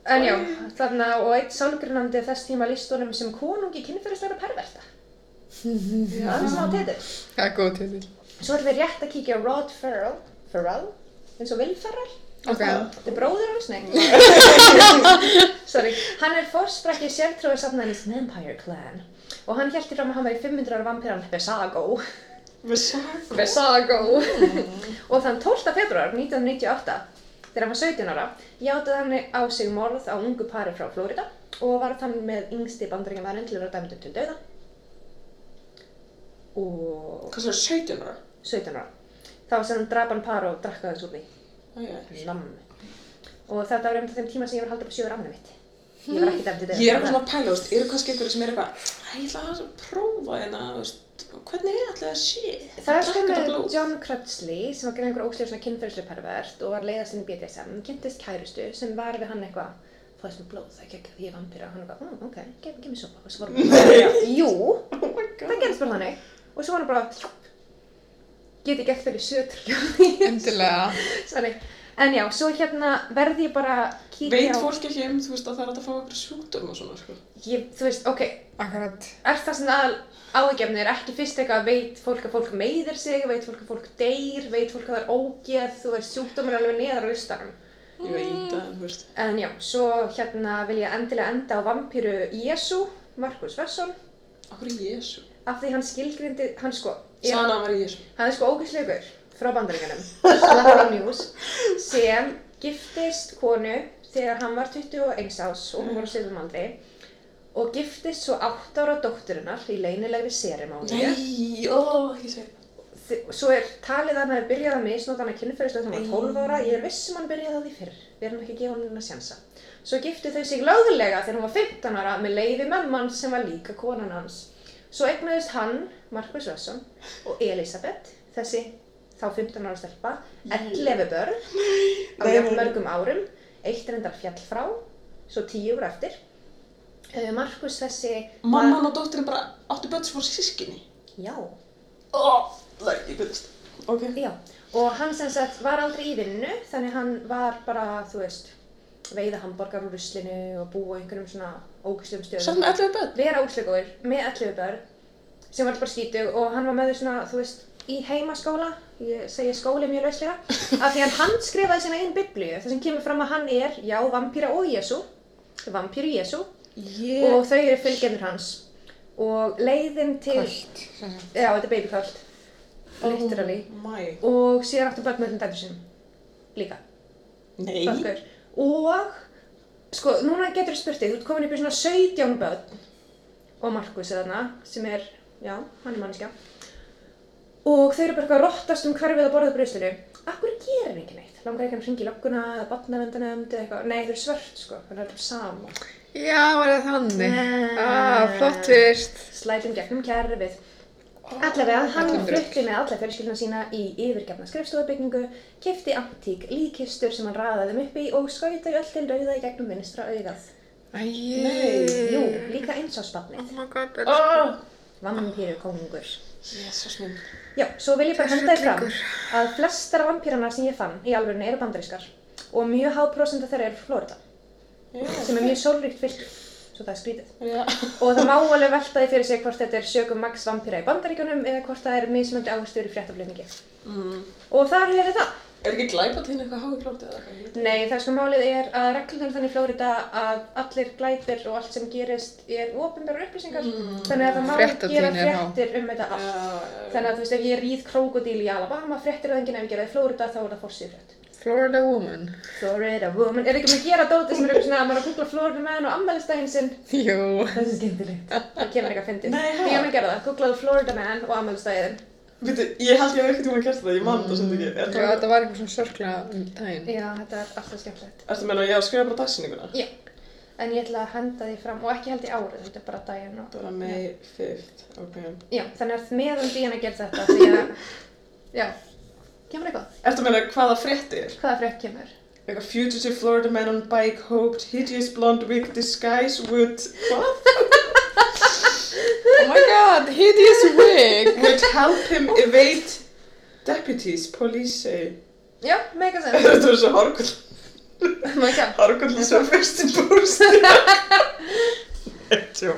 en já, Þannig að og eitt sálgrunandi þess tíma líst honum sem konungi kynferðislega perverta. *laughs* Það er svona á titil. Það er góð til því. Svo ætlum við rétt að kíkja á Rod Ferrell, Ferrell, eins og Will Ferrell. Ok. Þetta er bróður hans, nei. *laughs* Sorry. Hann er fórsprakki sértrúi safnaðins Vampire Clan og hann hjælti fram að hann var í 500 ára vampíran Besago. Sagum. Besago. og þann 12. februar 1998, þegar hann var 17 ára, játaði hann á sig morð á ungu pari frá Florida og var þann með yngsti bandaríkjamaðurinn til að vera dæmdur til dauða. Og Hvað svo er 17 ára? 17 ára. Var sem hann draf hann par og drakk aðeins úr því. Æja. Namm. Og þetta var á þeim tíma sem ég var halda upp sjöður afnæmi mitt. Ég var ekki dæmd til dauða. Ég er eitthvað svona pæla, þú veist, eru kannski einhverju sem er eitthvað, "Æ, ég ætla að prófa hérna, þú veist, hvernig er alltaf það sé? Það er þetta með. John Crutchley sem var greið einhver óslega svona kynferðslega pervert og var leiðast inn í BDSM, kynntist kærustu sem var við hann eitthvað fáðist með blóð, það er ekki ekki, ég er vampíra og hann eitthvað, mm, ok, gef, gef mér sopa og svo var hann bara, *laughs* jú, Oh það gerðist bara þannig og svo var hann bara, get ég gert fyrir sötur Endilega. *laughs* Sorry. En já, svo hérna verði ég bara að kíkja Veit á, fólk ekki um, þú veist, að það er að fá einhverju sjúkdóm og svona, sko. ég, þú veist, ok, Akkurat. er það svona aðal áhugjefnir, ekki fyrst eitthvað veit fólk að fólk meiðir sig, veit fólk að fólk deyr, veit fólk að það er ógeð, þú veist, sjúkdómur er alveg neðar á listanum. Ég veit að, þú veist. En já, svo hérna vil ég endilega enda á vampíru Jésu, Markus Vesson, Akkur Jésu. af því hann skilgrindi, hann sko, Sanna að vera Jésu. hann er sko ógæslegur frá bandaríkanum, Slappar News, sem giftist konu þegar hann var 21 ás og hún var á sviðum aldri og giftist svo 8 ára dótturinnar í leynilegri serimóni. Nei, ó, ekki. Þi- Svo er talið að hann hefði byrjað að misnóta hana kynferðislega þegar hann var 12 ára. Ég er viss um hann byrjaði á því fyrr. Við erum ekki að gefa hann að sjansa. Svo giftu þau sig löglega þegar hann var 15 ára með leiði mömman sem var líka konan hans. Svo eignaðist hann, Markus Vesson, og Elisabeth, þessi þá 15 ára stelpa, 11 börn á mörgum árum, eitt reyndar fjall frá, svo 10 úr eftir. Uh, Markus þessi var- Mamman og dóttirinn bara áttu börn sem voru sískinni. Já. Ó, það er ekki byrjast. Ok. Já, og hann sem sagt var aldrei í vinnu, þannig hann var bara, þú veist, veiða hambúrgar úr ruslinu og búa einhverjum svona ógæslegum stöðum. Samt með 11 börn. Vera ógæslegur með 11 börn sem var bara skítug og hann var með þau svona, þú veist, í heimaskóla, ég segi skóli mjög lauslega, af því hann handskrifaði sína einn biblíu, þar sem kemur fram að hann er, já, vampíra og Jésu, vampíru Jésu, Ég... og þau eru fylgjendur hans. Og leiðin til, Kvöld. já, þetta er literally. Oh my. og síðan áttu börn með þessum dætur sinum líka, Nei. fakkur og sko, núna getur þú spurt þig, þú ert komin upp í svona 17 börn og Markus er þarna sem er, já, hann er manneskja og þau eru bara eitthvað að rottast um hverfið að borða bröðslinu Akkur gerir hann ekki neitt? Langar ekki að hringi í lögguna eða batnavendanemnd eða eitthvað? Nei, þau eru svört sko, þannig að það er sama. Já, er það þannig? Ah, flott tvist. Slætum gegnum kerfið. Allavega, hann flutti með alla fjölskylduna sína í yfirgefna skrifstofubyggingu, kefti antík líkistur sem hann raðaði þeim upp í og skauta öll til rauða í gegnum vinstra augað. Æi. Nei. Jú, líka eins á spannið. Oh my god, er Oh. Vampíru kongur. Jésus minn. Já, svo vil ég bara henda þér fram að flestar vampírana sem ég fann í alvörinu eru bandarískar og mjög há prosenta þeirra eru Florida sem er mjög sólríkt fylgju, svo það er skrítið. Já. Og það má alveg velta því fyrir sig hvort þetta er sögum Max vampíra í bandaríkjunum eða hvort það er mismöndi áherslu í fréttaflutningi. Mm. Og þar hefur það. Er ekki glæpa til eitthvað hái klótið eða eitthvað? Ég. Nei, það er sko málið er að reglunum þannig í Flórida að allir glæpir og allt sem gerist er ofinbæra upplýsingar. Þannig að það má gera er há. fréttir um þetta allt. Já, já, Þannig að þú veist, ef ég ríð krókodíl í Alabama, fréttir það enginn ef ég gera það í Flórida, þá er það fórsið frétt. Florida woman. Florida woman, er ekki með að gera dóti sem er eitthvað svona að maður er að googla Florida man og ammælistæðin sinn? Jú. Það er skemmtilegt. Það kemur eitthvað fyndið. Nei, ha? Ég mun gera það, googlaðu Florida man og ammælistæðin. Veitu, ég held ég hef ekkert tíma að gert það, ég man það sem ekki. Er Já, þetta var eitthvað svona sörkla um daginn. Já, þetta er alltaf skemmtilegt. Ertu að meina að ég á að skrifa bara dagsinninguna? Já, en ég ætla að henda því fram og ekki held í árið, þetta er bara daginn og... Það var May 5th, ok. Já, þannig að meðan því að gera þetta því að... Já, kemur eitthvað? Ertu að meina hvaða fréttir? Hvaða frétt kemur? Like a fugitive Florida man on bike hoped hideous blonde wig disguise would... What? *laughs* Oh my god, hideous wig. Help him evade deputies, police say. Já, mega sens. *laughs* *laughs* Þetta er svo Oh god. hárkull sem fyrst í búrstu.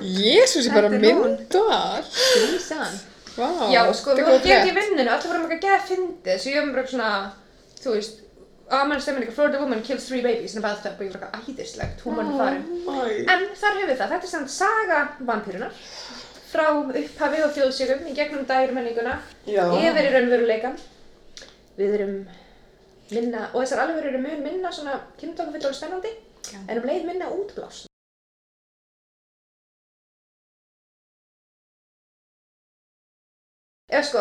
Jésús, ég bara er myndar. Grísan. Vá, Já, sko, við er góð gefið í frétt. vinninu, allir vorum ekki að geða fyndið, svo ég var bara svona, þú veist, Amen stemming, Florida woman kills three babies in a bathtub og ég var eitthvað æðislegt, hún var farin. Æ. En þar hefur það, þetta er samt saga vampýrunar frá upphafi og þjóðsjögum í gegnum dægurmenninguna Já. yfir í raunveruleikan. Við erum minna, og þessar alveg eru mun minna svona og spennandi, Já. en um leið minna útblásn. Eða sko,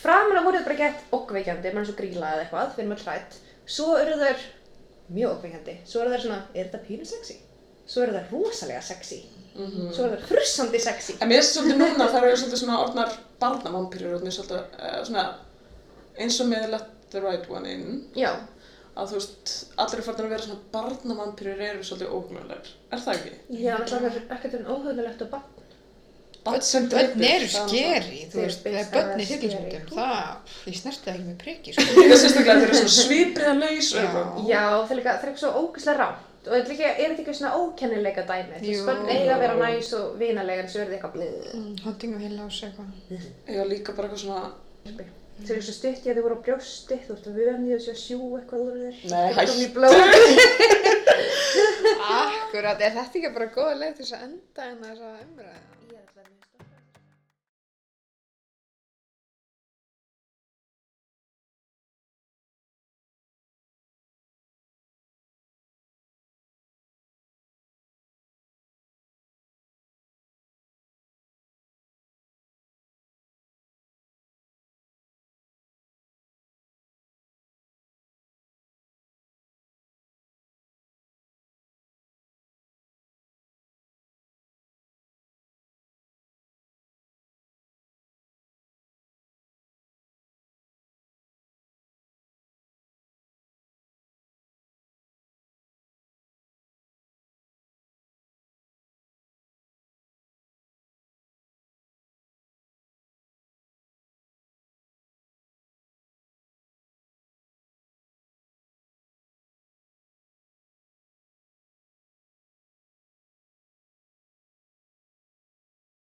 framan að voru þetta bara gett okkveikjandi, mann svo gríla eða eitthvað, við erum öll hrætt. Svo eru þær mjög okkveikjandi, svo eru þær svona, er þetta pínu sexy? Svo eru þær rosalega sexy, Mhm. svo eru þær frussandi sexy. En mér finnst svolítið núna það eru svolítið svona orðnar barnavampýrur orðnir svolítið uh, svona eins og með Let the Right One In Já, að þú veist, allir er farin að vera svona barnavampýrur eru svolítið ógnarlegar. Er það ekki? ég er náttúrulega ekkert um óhugulegt og. Barn sem Bönn eru það er skeri, þú veist, bönn í hryllingsmyndum, það, ég snerti það ekki með priki, sko. Ég finnst sérstaklega að þeir eru svona svipriðalaus og Já. eitthvað. Já, það er líka, það er eitthvað svo ógeðslega rátt. Og er er þetta eitthvað svona ókennileika dæmi? Þú veist, börn eiga að vera næs og vinalega en svo er þetta eitthvað. Mm, Hunting of Hill House eitthvað. Já, líka bara eitthvað svona, eru svo stutt í að þau voru á brjósti, þú veist, vöfnið og svo að sjú eitthvað úr þér. Nei, hættu. *laughs* Akkurat, er þetta ekki bara góða leið til þess að enda en þess að umræða?